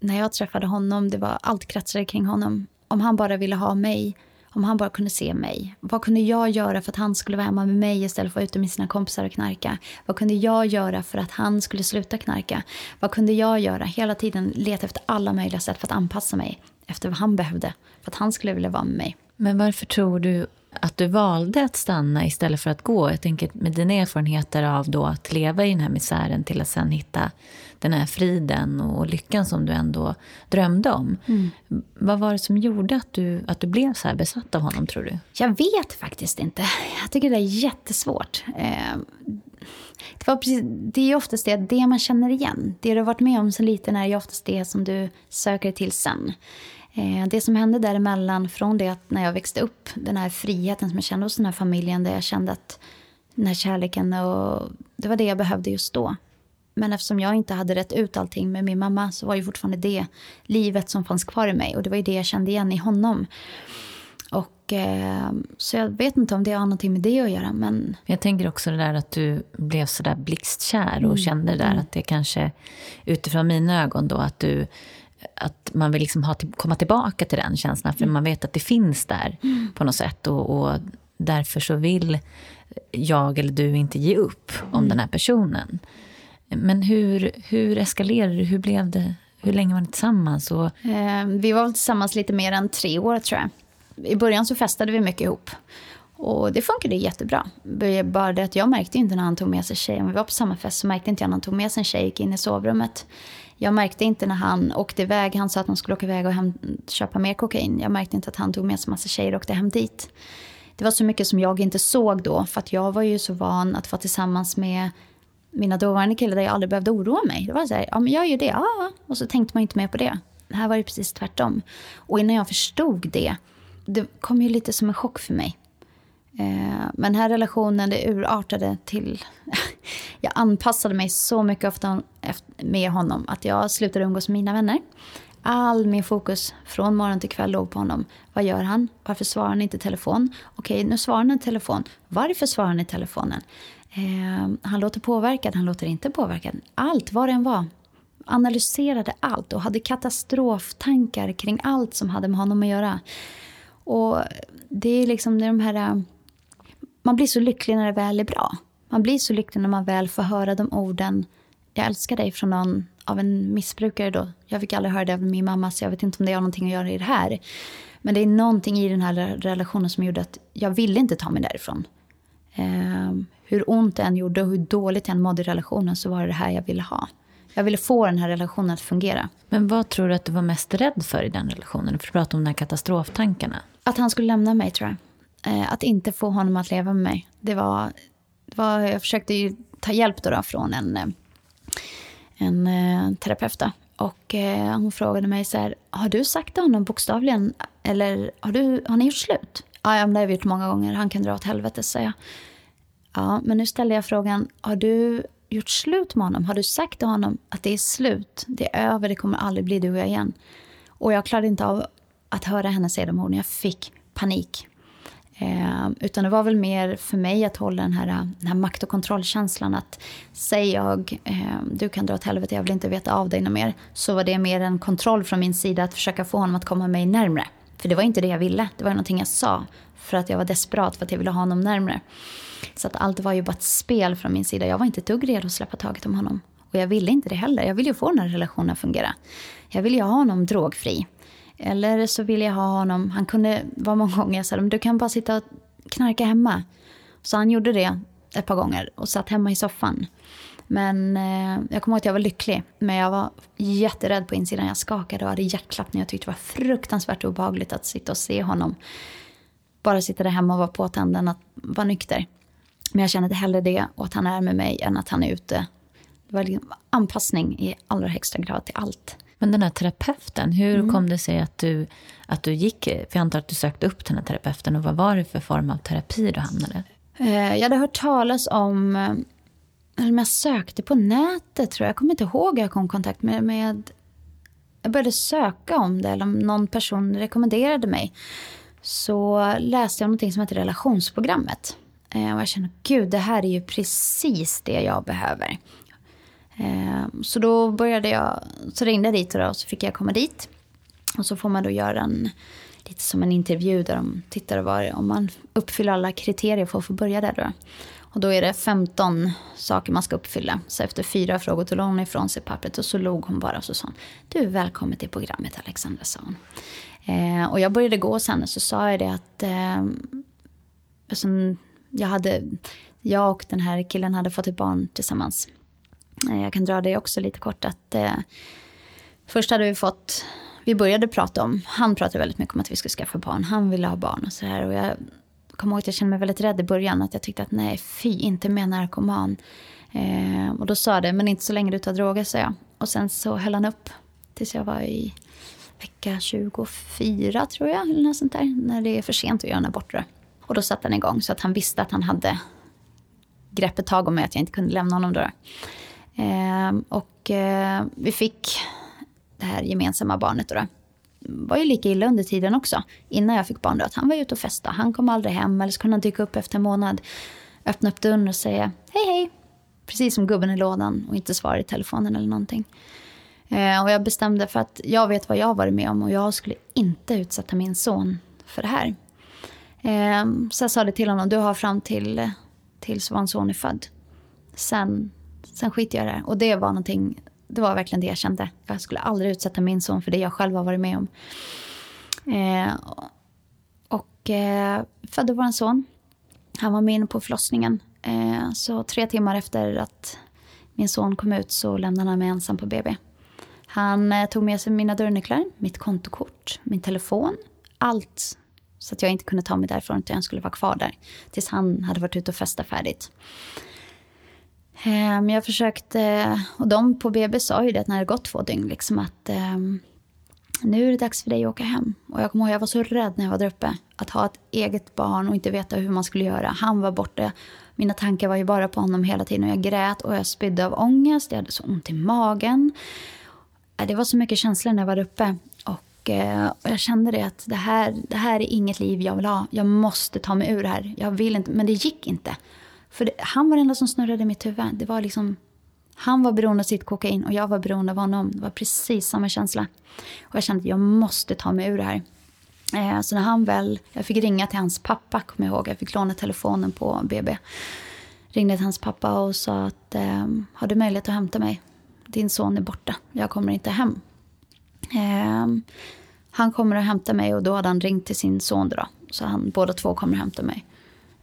när jag träffade honom, det var allt kretsade kring honom. Om han bara ville ha mig, om han bara kunde se mig. Vad kunde jag göra för att han skulle vara hemma med mig istället för att vara ute med sina kompisar och knarka? Vad kunde jag göra för att han skulle sluta knarka? Vad kunde jag göra? Hela tiden leta efter alla möjliga sätt för att anpassa mig efter vad han behövde. För att han skulle vilja vara med mig. Men varför tror du att du valde att stanna istället för att gå? Jag tänker med dina erfarenheter av då att leva i den här misären till att sen hitta den här friden och lyckan som du ändå drömde om. Vad var det som gjorde att du, att du blev så här besatt av honom, tror du? Jag vet faktiskt inte. Jag tycker det är jättesvårt. Eh, Det, var precis, det är ju oftast det, det man känner igen. Det du har varit med om så liten är ju oftast det som du söker till sen. Eh, Det som hände däremellan, från det att när jag växte upp, den här friheten som jag kände hos den här familjen, där jag kände att den här kärleken, och det var det jag behövde just då. Men eftersom jag inte hade rätt ut allting med min mamma så var det fortfarande det livet som fanns kvar i mig. Och det var ju det jag kände igen i honom. Och, eh, så jag vet inte om det har någonting med det att göra. Men Jag tänker också det där att du blev så där blixtkär och kände det där att det kanske utifrån mina ögon då att du att man vill liksom ha till, komma tillbaka till den känslan för man vet att det finns där på något sätt och, och därför så vill jag eller du inte ge upp om den här personen. Men hur, hur eskalerade det? Hur blev det? Hur länge var ni tillsammans? Och, Eh, vi var tillsammans lite mer än tre år tror jag. I början så festade vi mycket ihop. Och det funkade jättebra. Bara det att jag märkte inte när han tog med sig tjejen. Om vi var på samma fest så märkte inte jag när han tog med sig en tjej gick in i sovrummet. Jag märkte inte när han åkte iväg. Han sa att han skulle åka iväg och hem, köpa mer kokain. Jag märkte inte att han tog med sig massa tjejer och åkte hem dit. Det var så mycket som jag inte såg då. För att jag var ju så van att vara tillsammans med mina dåvarande killar där jag aldrig behövde oroa mig. Det var så här, ja men jag gör det, ja. ja. Och så tänkte man inte mer på det. Här var det precis tvärtom. Och innan jag förstod det, det kom ju lite som en chock för mig. Eh, men den här relationen, det urartade till... jag anpassade mig så mycket ofta med honom att jag slutade umgås med mina vänner. All min fokus från morgon till kväll låg på honom. Vad gör han? Varför svarar han inte i telefon? Okej, nu svarar han i telefon. Varför svarar han i telefonen? Eh, han låter påverkad, han låter inte påverkad. Allt, vad det än var. Analyserade allt och hade katastroftankar kring allt som hade med honom att göra. Och det är liksom det är de här... Eh, man blir så lycklig när det väl är bra. man blir så lycklig när man väl får höra de orden. Jag älskar dig från någon av en missbrukare då. Jag fick aldrig höra det av min mamma så jag vet inte om det har någonting att göra i det här. Men det är någonting i den här relationen som gjorde att jag ville inte ta mig därifrån. Eh, hur ont det än gjorde och hur dåligt jag än mådde i relationen så var det det här jag ville ha. Jag ville få den här relationen att fungera. Men vad tror du att du var mest rädd för i den relationen? För att prata om de här katastroftankarna. Att han skulle lämna mig tror jag. Eh, att inte få honom att leva med mig. Det var, det var, jag försökte ju ta hjälp då, då från en, eh, en eh, terapeut. Då. Och eh, hon frågade mig så här, har du sagt till honom bokstavligen, eller har, du, har ni gjort slut? Ja, det har vi gjort många gånger, han kan dra åt helvete, säger jag. Ja, men nu ställer jag frågan, har du gjort slut med honom? Har du sagt till honom att det är slut, det är över, det kommer aldrig bli du och jag igen? Och jag klarade inte av att höra henne säga de orden, jag fick panik. Eh, utan det var väl mer för mig att hålla den här, den här makt och kontrollkänslan. Att säger jag eh, du kan dra åt helvete, jag vill inte veta av dig något mer. Så var det mer en kontroll från min sida att försöka få honom att komma mig närmre. För det var inte det jag ville, det var någonting jag sa. För att jag var desperat för att jag ville ha honom närmre. Så att allt var ju bara ett spel från min sida. Jag var inte ett dugg redo att släppa taget om honom. Och jag ville inte det heller. Jag ville ju få den här relationen att fungera. Jag ville ju ha honom drogfri. Eller så ville jag ha honom, han kunde vara många gånger jag sa du kan bara sitta och knarka hemma. Så han gjorde det ett par gånger och satt hemma i soffan. Men eh, jag kommer ihåg att jag var lycklig. Men jag var jätterädd på insidan. Jag skakade och hade hjärtklappning. Jag tyckte det var fruktansvärt obehagligt att sitta och se honom. Bara sitta där hemma och vara påtänd att vara nykter. Men jag känner hellre det och att han är med mig än att han är ute. Det var liksom anpassning i allra högsta grad till allt. Men den här terapeuten, hur mm. kom det sig att du, att du gick... För jag antar att du sökte upp den här terapeuten. Och vad var det för form av terapi du hamnade? Eh, jag hade hört talas om... Eh, eller om jag sökte på nätet, tror jag. Jag kommer inte ihåg hur jag kom i kontakt med, med... Jag började söka om det, eller om någon person rekommenderade mig. Så läste jag någonting som heter relationsprogrammet. Eh, och jag kände, gud, det här är ju precis det jag behöver. Ehm, så då började jag, så ringde jag dit och, så fick jag komma dit. Och så får man då göra en, lite som en intervju där de tittar var, om man uppfyller alla kriterier för att få börja där. Då. Och då är det 15 saker man ska uppfylla. Så efter fyra frågor tog hon ifrån sig pappret och så log hon bara och så sa hon, du är välkommen till programmet Alexandra, sa hon. Eh, och jag började gå sen och så sa jag det att eh, alltså, jag, hade, jag och den här killen hade fått ett barn tillsammans. Eh, jag kan dra det också lite kort att eh, först hade vi fått, vi började prata om, han pratade väldigt mycket om att vi skulle skaffa barn, han ville ha barn och så här och jag kommer ihåg att jag kände mig väldigt rädd i början att jag tyckte att nej fy, inte med narkoman. Eh, och då sa det, men inte så länge du tar droger, sa jag. Och sen så höll han upp tills jag var i vecka 24 tror jag, eller något sånt där, när det är för sent att göra en abort. Och då satte han igång så att han visste att han hade greppet tag om mig, att jag inte kunde lämna honom då. Eh, och eh, vi fick det här gemensamma barnet då. var ju lika illa under tiden också, innan jag fick barn då, att han var ute och festade. Han kom aldrig hem, eller så kunde han dyka upp efter en månad, öppna upp dörren och säga hej hej. Precis som gubben i lådan och inte svara i telefonen eller någonting. Eh, och jag bestämde för att jag vet vad jag har varit med om och jag skulle inte utsätta min son för det här. Eh, så jag sa det till honom, du har fram till tills vår son är född. Sen, sen skiter jag i det Och det var någonting, det var verkligen det jag kände. Jag skulle aldrig utsätta min son för det jag själv har varit med om. Eh, och eh, födde vår son. Han var med inne på förlossningen. Eh, så tre timmar efter att min son kom ut så lämnade han mig ensam på BB. Han eh, tog med sig mina dörrnycklar, mitt kontokort, min telefon. Allt så att jag inte kunde ta mig därifrån utan jag skulle vara kvar där. Tills han hade varit ute och festat färdigt. Eh, men jag försökte, eh, och de på BB sa ju det när det gått två dygn liksom att ehm, nu är det dags för dig att åka hem. Och jag kommer ihåg jag var så rädd när jag var där uppe. Att ha ett eget barn och inte veta hur man skulle göra. Han var borta. Mina tankar var ju bara på honom hela tiden. Och jag grät och jag spydde av ångest. Jag hade så ont i magen. Eh, det var så mycket känslor när jag var där uppe. Och, och jag kände det att det här, det här är inget liv jag vill ha. Jag måste ta mig ur det här. Jag vill inte, men det gick inte. För det, han var det enda som snurrade i mitt huvud. Det var liksom, han var beroende av sitt kokain och jag var beroende av honom. Det var precis samma känsla. Och jag kände att jag måste ta mig ur det här. Eh, så när han väl, jag fick ringa till hans pappa, kommer jag ihåg. Jag fick låna telefonen på BB. ringde till hans pappa och sa att eh, har du möjlighet att hämta mig? Din son är borta, jag kommer inte hem. Eh, han kommer att hämta mig och då hade han ringt till sin son då. Så han, båda två kommer att hämta mig.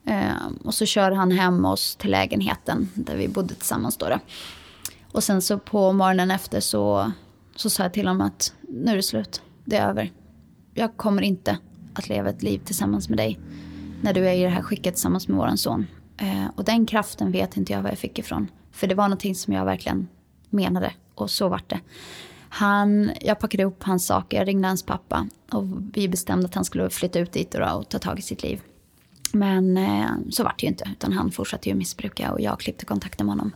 Eh, och så kör han hem oss till lägenheten där vi bodde tillsammans då. då. Och sen så på morgonen efter så, så sa jag till honom att nu är det slut, det är över. Jag kommer inte att leva ett liv tillsammans med dig när du är i det här skicket tillsammans med våran son. Eh, och den kraften vet inte jag var jag fick ifrån. För det var någonting som jag verkligen menade och så vart det. Han, jag packade ihop hans saker, jag ringde hans pappa och vi bestämde att han skulle flytta ut dit och, och ta tag i sitt liv. Men eh, så vart det ju inte, utan han fortsatte ju missbruka och jag klippte kontakten med honom.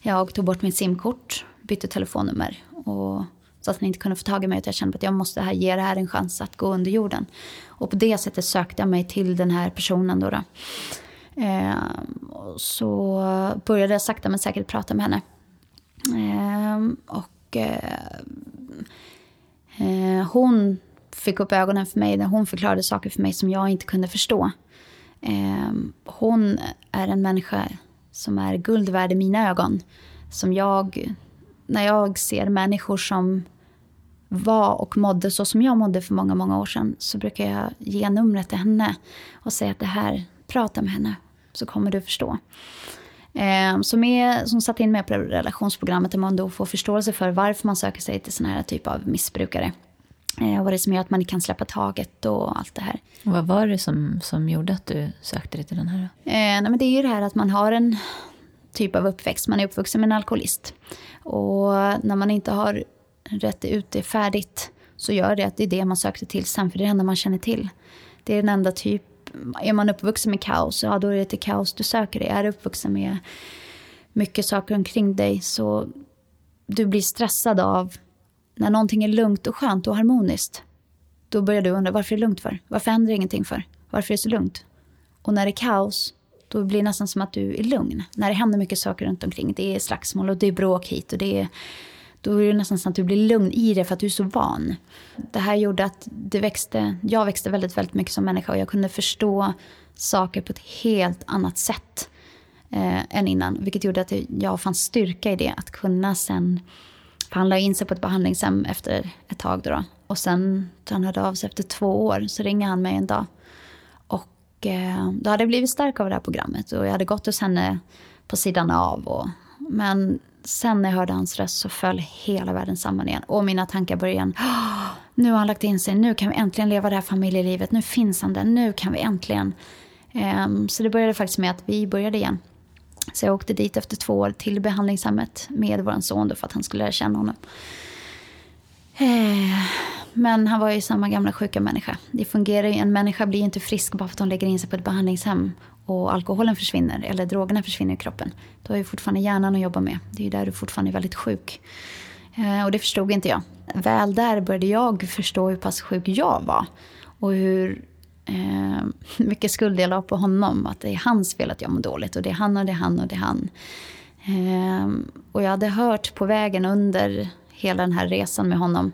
Jag tog bort mitt simkort, bytte telefonnummer och så att han inte kunde få tag i mig. Utan jag kände att jag måste här, ge det här en chans att gå under jorden. Och på det sättet sökte jag mig till den här personen. Då, då. Eh, så började jag sakta men säkert prata med henne. Eh, och eh, eh, hon fick upp ögonen för mig när hon förklarade saker för mig som jag inte kunde förstå. Eh, hon är en människa som är guld värd i mina ögon. Som jag, när jag ser människor som var och mådde så som jag mådde för många, många år sedan så brukar jag ge numret till henne och säga att det här, prata med henne så kommer du förstå. Eh, som, är, som satt in mig på relationsprogrammet där man då får förståelse för varför man söker sig till sån här typ av missbrukare. Eh, vad det är som gör att man kan släppa taget och allt det här. Och vad var det som, som gjorde att du sökte dig till den här? Eh, nej, men det är ju det här att man har en typ av uppväxt. Man är uppvuxen med en alkoholist. Och när man inte har rätt ut det färdigt så gör det att det är det man söker till sen, för det är det enda man känner till. Det är den enda typ, är man uppvuxen med kaos, ja då är det till kaos du söker dig. Är du uppvuxen med mycket saker omkring dig så du blir stressad av när någonting är lugnt och skönt och harmoniskt. Då börjar du undra varför är det lugnt för? Varför händer ingenting för? Varför är det så lugnt? Och när det är kaos, då blir det nästan som att du är lugn. När det händer mycket saker runt omkring. Det är slagsmål och det är bråk hit och det är då är det nästan så att du blir lugn i det för att du är så van. Det här gjorde att det växte, jag växte väldigt, väldigt mycket som människa och jag kunde förstå saker på ett helt annat sätt eh, än innan. Vilket gjorde att jag fann styrka i det, att kunna sen... För han la in sig på ett behandlingshem efter ett tag. Då, då. Och sen, han hörde av sig efter två år, så ringer han mig en dag. Och eh, då hade jag blivit stark av det här programmet och jag hade gått hos henne på sidan av. Och, men sen när jag hörde hans röst så föll hela världen samman igen. Och mina tankar började igen. nu har han lagt in sig, nu kan vi äntligen leva det här familjelivet, nu finns han där, nu kan vi äntligen. Eh, så det började faktiskt med att vi började igen. Så jag åkte dit efter två år till behandlingshemmet med vår son då för att han skulle lära känna honom. Eh, men han var ju samma gamla sjuka människa. Det fungerar ju, en människa blir inte frisk bara för att hon lägger in sig på ett behandlingshem och alkoholen försvinner eller drogerna försvinner i kroppen. Då har ju fortfarande hjärnan att jobba med. Det är ju där du fortfarande är väldigt sjuk. Eh, och det förstod inte jag. Väl där började jag förstå hur pass sjuk jag var. Och hur eh, mycket skuld jag la på honom. Att det är hans fel att jag mår dåligt. Och det är han och det är han och det är han. Eh, och jag hade hört på vägen under hela den här resan med honom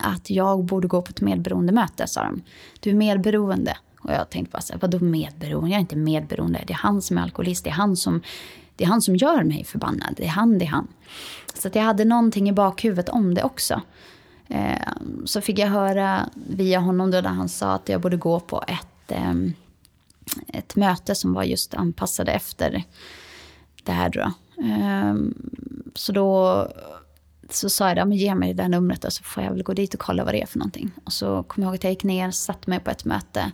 att jag borde gå på ett medberoendemöte, sa de. Du är medberoende. Och jag tänkte bara så här, vadå medberoende? Jag är inte medberoende. Det är han som är alkoholist. Det är han som, det är han som gör mig förbannad. Det är han, det är han. Så att jag hade någonting i bakhuvudet om det också. Eh, så fick jag höra via honom då där han sa att jag borde gå på ett, eh, ett möte som var just anpassade efter det här då. Eh, så då så sa jag, men ge mig det där numret så får jag väl gå dit och kolla vad det är för någonting. Och så kom jag ihåg att jag gick ner, satte mig på ett möte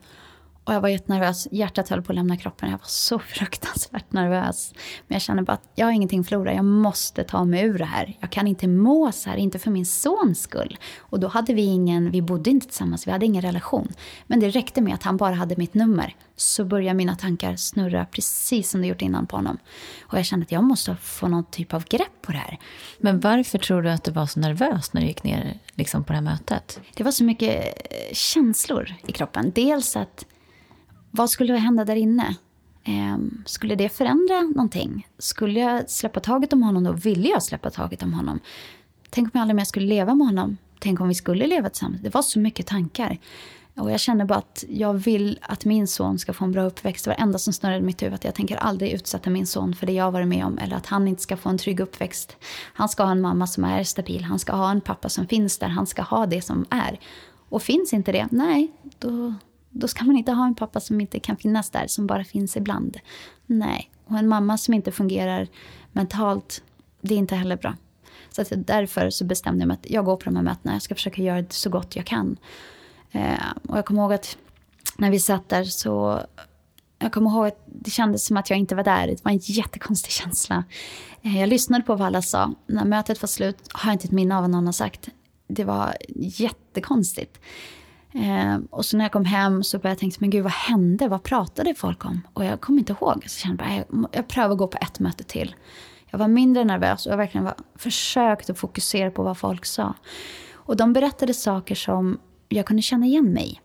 och jag var jättenervös. Hjärtat höll på att lämna kroppen. Jag var så fruktansvärt nervös. Men jag kände bara att jag har ingenting att förlora. Jag måste ta mig ur det här. Jag kan inte må så här, inte för min sons skull. Och då hade vi ingen, vi bodde inte tillsammans, vi hade ingen relation. Men det räckte med att han bara hade mitt nummer. Så började mina tankar snurra precis som det gjort innan på honom. Och jag kände att jag måste få någon typ av grepp på det här. Men varför tror du att du var så nervös när du gick ner liksom, på det här mötet? Det var så mycket eh, känslor i kroppen. Dels att vad skulle hända där inne? Eh, skulle det förändra någonting? Skulle jag släppa taget om honom då? Ville jag släppa taget om honom? Tänk om jag aldrig mer skulle leva med honom? Tänk om vi skulle leva tillsammans? Det var så mycket tankar. Och jag känner bara att jag vill att min son ska få en bra uppväxt. Det var det enda som snurrade i mitt huvud. Att jag tänker aldrig utsätta min son för det jag varit med om. Eller att han inte ska få en trygg uppväxt. Han ska ha en mamma som är stabil. Han ska ha en pappa som finns där. Han ska ha det som är. Och finns inte det, nej, då, då ska man inte ha en pappa som inte kan finnas där. Som bara finns ibland. Nej. Och en mamma som inte fungerar mentalt, det är inte heller bra. Så att därför så bestämde jag mig att jag går på de här mötena. Jag ska försöka göra det så gott jag kan. Eh, och jag kommer ihåg att när vi satt där så... Jag kommer ihåg att det kändes som att jag inte var där. Det var en jättekonstig känsla. Eh, jag lyssnade på vad alla sa. När mötet var slut har jag inte ett minne av vad någon har sagt. Det var jättekonstigt. Eh, och så när jag kom hem så började jag tänka, men gud vad hände? Vad pratade folk om? Och jag kommer inte ihåg. Så jag kände bara, jag, jag prövar att gå på ett möte till. Jag var mindre nervös och jag verkligen var, försökte fokusera på vad folk sa. Och de berättade saker som jag kunde känna igen mig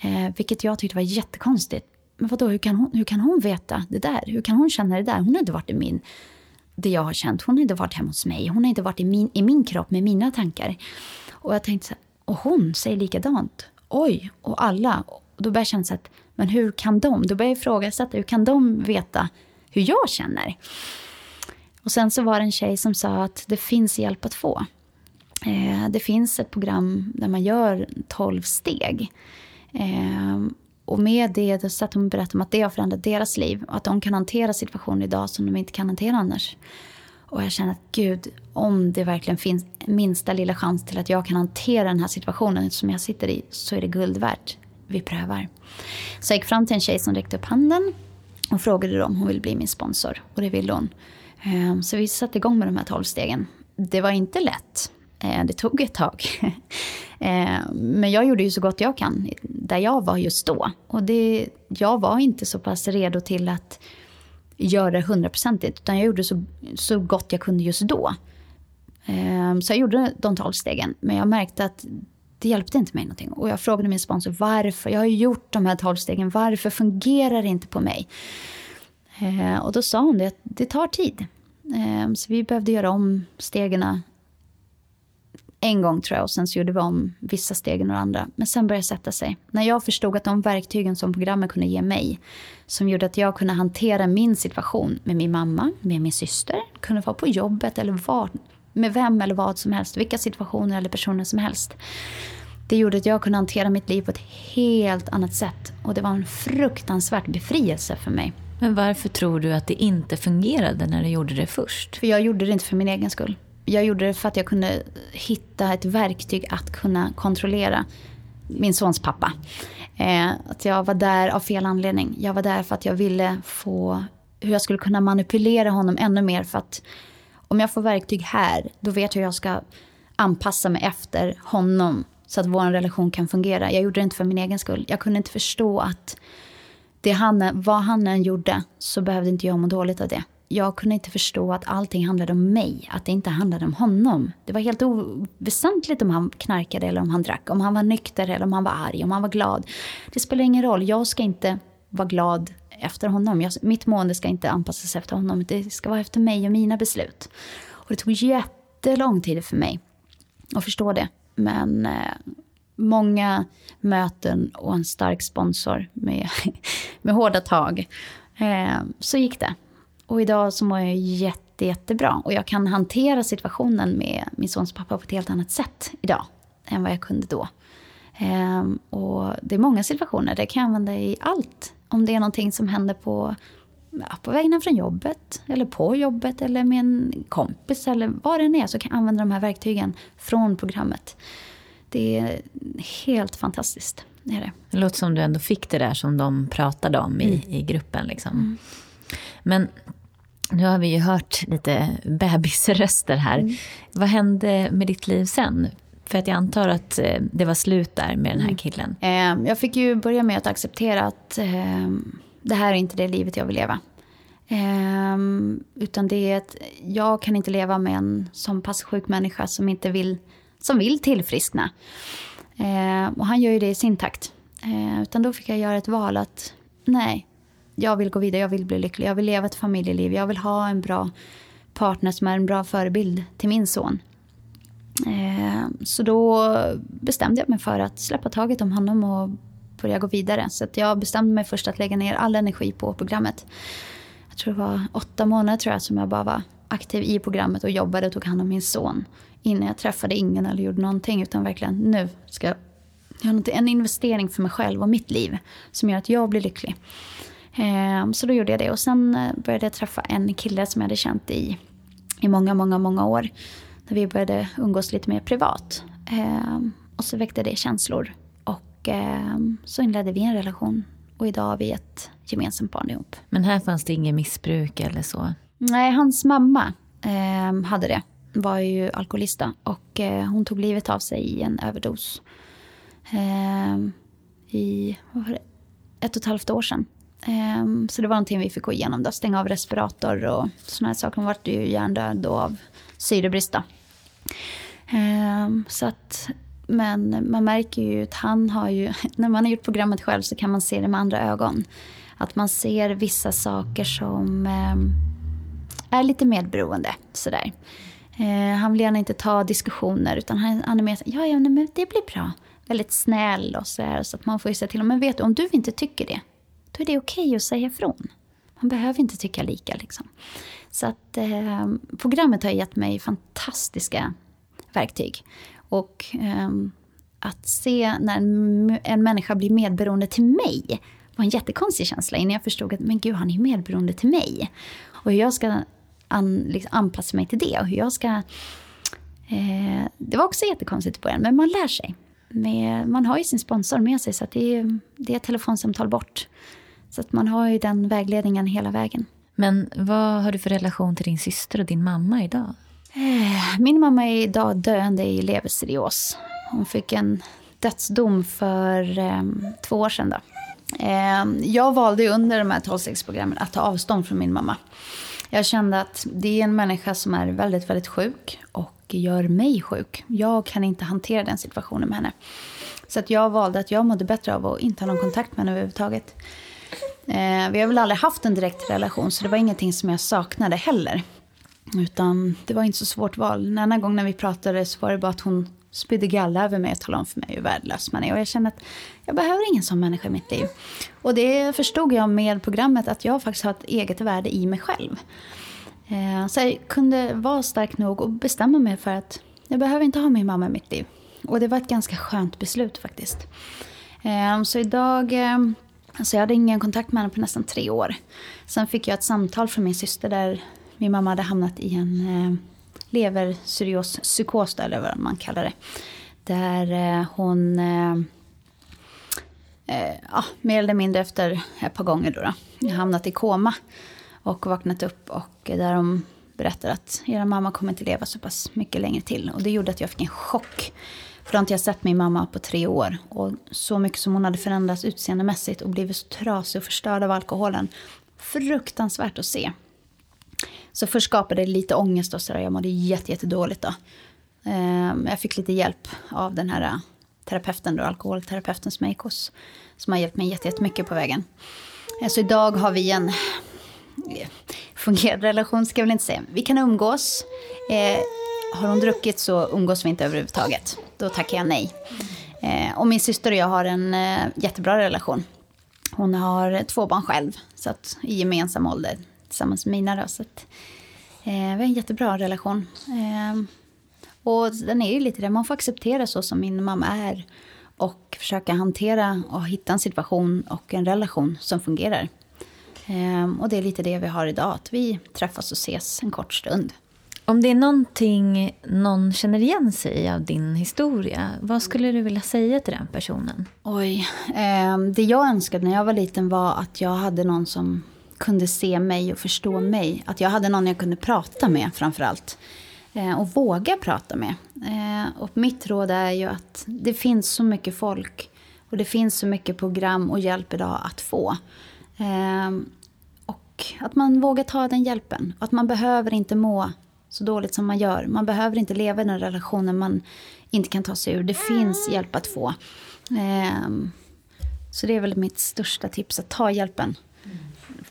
eh, Vilket jag tyckte var jättekonstigt. Men vadå, hur kan, hon, hur kan hon veta det där? Hur kan hon känna det där? Hon har inte varit i min, det jag har känt. Hon har inte varit hemma hos mig. Hon har inte varit i min, i min kropp med mina tankar. Och jag tänkte så här, och hon säger likadant. Oj, och alla. Och då började jag känna så att, men hur kan de? Då börjar jag ifrågasätta, hur kan de veta hur jag känner? Och sen så var det en tjej som sa att det finns hjälp att få. Eh, det finns ett program där man gör 12 steg. Eh, och med det då satt hon och berättade om att det har förändrat deras liv. Och att de kan hantera situationer idag som de inte kan hantera annars. Och jag känner att gud, om det verkligen finns minsta lilla chans till att jag kan hantera den här situationen som jag sitter i så är det guld värt. Vi prövar. Så jag gick fram till en tjej som räckte upp handen och frågade om hon ville bli min sponsor. Och det ville hon. Ehm, så vi satte igång med de här 12 stegen. Det var inte lätt. Eh, det tog ett tag. Ehm, men jag gjorde ju så gott jag kan där jag var just då. Och det, jag var inte så pass redo till att göra det hundraprocentigt. Utan jag gjorde så, så gott jag kunde just då. Eh, så jag gjorde de tolv stegen. Men jag märkte att det hjälpte inte mig någonting. Och jag frågade min sponsor varför. Jag har gjort de här tolv stegen. Varför fungerar det inte på mig? Ehm, och då sa hon det att det tar tid. Ehm, så vi behövde göra om stegen en gång tror jag och sen så gjorde vi om vissa steg och några andra. Men sen började det sätta sig. När jag förstod att de verktygen som programmet kunde ge mig, som gjorde att jag kunde hantera min situation med min mamma, med min syster, kunde vara på jobbet eller var, med vem eller vad som helst, vilka situationer eller personer som helst. Det gjorde att jag kunde hantera mitt liv på ett helt annat sätt. Och det var en fruktansvärd befrielse för mig. Men varför tror du att det inte fungerade när du gjorde det först? För jag gjorde det inte för min egen skull jag gjorde det för att jag kunde hitta ett verktyg att kunna kontrollera min sons pappa. Eh, att jag var där av fel anledning. Jag var där för att jag ville få hur jag skulle kunna manipulera honom ännu mer. För att om jag får verktyg här, då vet jag hur jag ska anpassa mig efter honom. Så att vår relation kan fungera. Jag gjorde det inte för min egen skull. Jag kunde inte förstå att det han, vad han än gjorde så behövde inte jag må dåligt av det jag kunde inte förstå att allting handlade om mig, att det inte handlade om honom. Det var helt oväsentligt om han knarkade eller om han drack, om han var nykter eller om han var arg, om han var glad. Det spelar ingen roll, jag ska inte vara glad efter honom. Jag, mitt mående ska inte anpassas efter honom, det ska vara efter mig och mina beslut. Och det tog jättelång tid för mig att förstå det. Men eh, många möten och en stark sponsor med, med hårda tag. Eh, så gick det. Och idag så mår jag jätte, jättebra. Och jag kan hantera situationen med min sons pappa på ett helt annat sätt idag än vad jag kunde då. Ehm, och det är många situationer, det kan jag använda i allt. Om det är någonting som händer på, ja, på vägen från jobbet, eller på jobbet, eller med en kompis, eller vad det än är, så kan jag använda de här verktygen från programmet. Det är helt fantastiskt. Det, är det. det låter som du ändå fick det där som de pratade om i, mm. i gruppen. Liksom. Mm. Men nu har vi ju hört lite bebisröster här. Mm. Vad hände med ditt liv sen? För att jag antar att eh, det var slut där med den här mm. killen. Mm. Jag fick ju börja med att acceptera att eh, det här är inte det livet jag vill leva. Utan det är att jag kan inte leva med en som pass sjuk människa som inte vill, som vill tillfriskna. Och han gör ju det i sin takt. Utan då fick jag göra ett val att nej, jag vill gå vidare, jag vill bli lycklig, jag vill leva ett familjeliv, jag vill ha en bra partner som är en bra förebild till min son. Eh, så då bestämde jag mig för att släppa taget om honom och börja gå vidare. Så jag bestämde mig först att lägga ner all energi på programmet. Jag tror det var åtta månader tror jag som jag bara var aktiv i programmet och jobbade och tog hand om min son. Innan jag träffade ingen eller gjorde någonting. Utan verkligen nu ska jag göra en investering för mig själv och mitt liv. Som gör att jag blir lycklig. Eh, så då gjorde jag det. Och sen eh, började jag träffa en kille som jag hade känt i, i många, många, många år. Där vi började umgås lite mer privat. Eh, och så väckte det känslor. Och så inledde vi en relation. Och idag har vi ett gemensamt barn ihop. Men här fanns det inget missbruk eller så? Nej, hans mamma hade det. Var ju alkoholista och eh, hon tog livet av sig i en överdos. I ett och ett halvt år sedan. Ehm, så det var någonting vi fick gå igenom då. Stänga av respirator och sådana här saker. Hon var ju hjärndöd då av syrebrist då. Ehm, så att, men man märker ju att han har ju, när man har gjort programmet själv så kan man se det med andra ögon. Att man ser vissa saker som ehm, är lite medberoende. Sådär. Han vill gärna inte ta diskussioner utan han, han är mer ja, ja, men det blir bra. Väldigt snäll och så, så att man får ju säga till honom, men vet du, om du inte tycker det, då är det okej okay att säga ifrån. Man behöver inte tycka lika. Liksom. Så att eh, programmet har gett mig fantastiska verktyg. Och eh, att se när en, en människa blir medberoende till mig var en jättekonstig känsla innan jag förstod att men gud, han är medberoende till mig. Och hur jag ska an, liksom, anpassa mig till det och hur jag ska... Eh, det var också jättekonstigt i början, men man lär sig. Med, man har ju sin sponsor med sig, så det, är, det är ett telefonsamtal bort. Så att man har ju den vägledningen hela vägen. Men vad har du för relation till din syster och din mamma idag? Eh, min mamma är idag döende i levercirros. Hon fick en dödsdom för eh, två år sedan. Då. Eh, jag valde under de här tolvstegsprogrammen att ta avstånd från min mamma. Jag kände att det är en människa som är väldigt, väldigt sjuk och gör mig sjuk. Jag kan inte hantera den situationen med henne. Så att jag valde att jag mådde bättre av att inte ha någon kontakt med henne överhuvudtaget. Eh, vi har väl aldrig haft en direkt relation så det var ingenting som jag saknade heller. Utan det var inte så svårt val. En annan gång när vi pratade så var det bara att hon spydde galla över mig och talade om för mig hur värdelös man är. Och jag kände att jag behöver ingen sån människa i mitt liv. Och det förstod jag med programmet att jag faktiskt har ett eget värde i mig själv. Eh, så jag kunde vara stark nog och bestämma mig för att jag behöver inte ha min mamma i mitt liv. Och det var ett ganska skönt beslut faktiskt. Eh, så idag eh, så jag hade ingen kontakt med henne på nästan tre år. Sen fick jag ett samtal från min syster där min mamma hade hamnat i en eh, levercirros eller vad man kallar det. Där eh, hon, eh, eh, ja, mer eller mindre efter ett par gånger då, då hamnat i koma. Och vaknat upp och där de berättar att era mamma kommer inte leva så pass mycket längre till. Och det gjorde att jag fick en chock. För då har inte jag sett min mamma på tre år. Och så mycket som hon hade förändrats utseendemässigt och blivit så trasig och förstörd av alkoholen. Fruktansvärt att se. Så först skapade det lite ångest och sådär. Jag mådde jättedåligt då. Ehm, jag fick lite hjälp av den här äh, terapeuten då, alkoholterapeuten som jag hos. Som har hjälpt mig jättemycket på vägen. Eh, så idag har vi en eh, fungerande relation, ska jag väl inte säga. Vi kan umgås. Eh, har hon druckit så umgås vi inte överhuvudtaget. Då tackar jag nej. Eh, och min syster och jag har en eh, jättebra relation. Hon har två barn själv, så att, i gemensam ålder tillsammans med mina. Då, så att, eh, vi har en jättebra relation. Eh, och den är ju lite det, man får acceptera så som min mamma är. Och försöka hantera och hitta en situation och en relation som fungerar. Eh, och det är lite det vi har idag, att vi träffas och ses en kort stund. Om det är någonting någon känner igen sig i av din historia, vad skulle du vilja säga till den personen? Oj, eh, det jag önskade när jag var liten var att jag hade någon som kunde se mig och förstå mig. Att jag hade någon jag kunde prata med framför allt. Eh, och våga prata med. Eh, och mitt råd är ju att det finns så mycket folk och det finns så mycket program och hjälp idag att få. Eh, och att man vågar ta den hjälpen. Att man behöver inte må så dåligt som man gör. Man behöver inte leva i den relationen man inte kan ta sig ur. Det finns hjälp att få. Ehm, så det är väl mitt största tips, att ta hjälpen.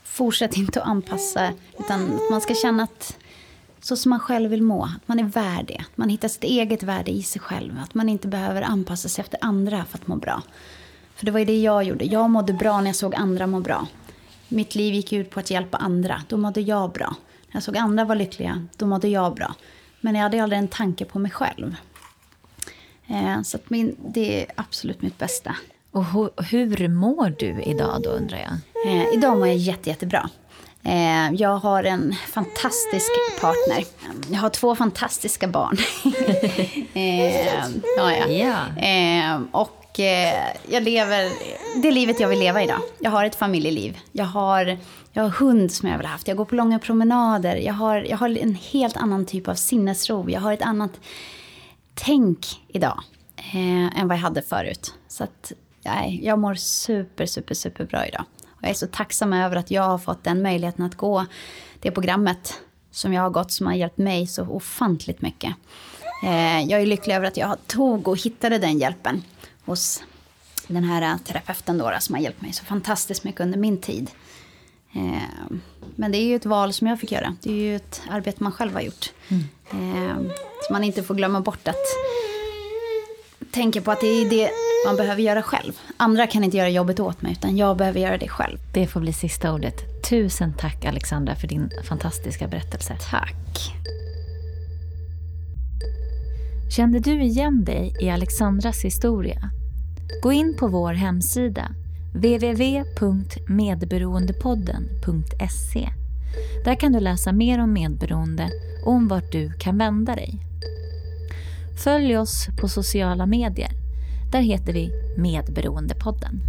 Fortsätt inte att anpassa, utan att man ska känna att så som man själv vill må. Att man är värd det. Att man hittar sitt eget värde i sig själv. Att man inte behöver anpassa sig efter andra för att må bra. För det var ju det jag gjorde. Jag mådde bra när jag såg andra må bra. Mitt liv gick ut på att hjälpa andra. Då mådde jag bra. Jag såg andra vara lyckliga, då mådde jag bra. Men jag hade aldrig en tanke på mig själv. Eh, så att min, det är absolut mitt bästa. Och hur, mår du idag då undrar jag? Eh, idag mår jag jätte, jättebra. Eh, jag har en fantastisk partner. Jag har två fantastiska barn. eh, ja, ja. Eh, och eh, jag lever det livet jag vill leva idag. Jag har ett familjeliv. Jag har, jag har hund som jag vill ha haft. Jag går på långa promenader. Jag har, jag har en helt annan typ av sinnesro. Jag har ett annat tänk idag eh, än vad jag hade förut. Så att, nej, jag mår super, super, super bra idag. Och jag är så tacksam över att jag har fått den möjligheten att gå det programmet som jag har gått som har hjälpt mig så ofantligt mycket. Eh, jag är lycklig över att jag tog och hittade den hjälpen hos den här terapeuten då, som har hjälpt mig så fantastiskt mycket under min tid. Eh, men det är ju ett val som jag fick göra. Det är ju ett arbete man själv har gjort. Mm. Eh, så man inte får glömma bort att tänka på att det är det man behöver göra själv. Andra kan inte göra jobbet åt mig, utan jag behöver göra det själv. Det får bli sista ordet. Tusen tack Alexandra för din fantastiska berättelse. Tack. Kände du igen dig i Alexandras historia? Gå in på vår hemsida www.medberoendepodden.se. Där kan du läsa mer om medberoende och om vart du kan vända dig. Följ oss på sociala medier. Där heter vi Medberoendepodden.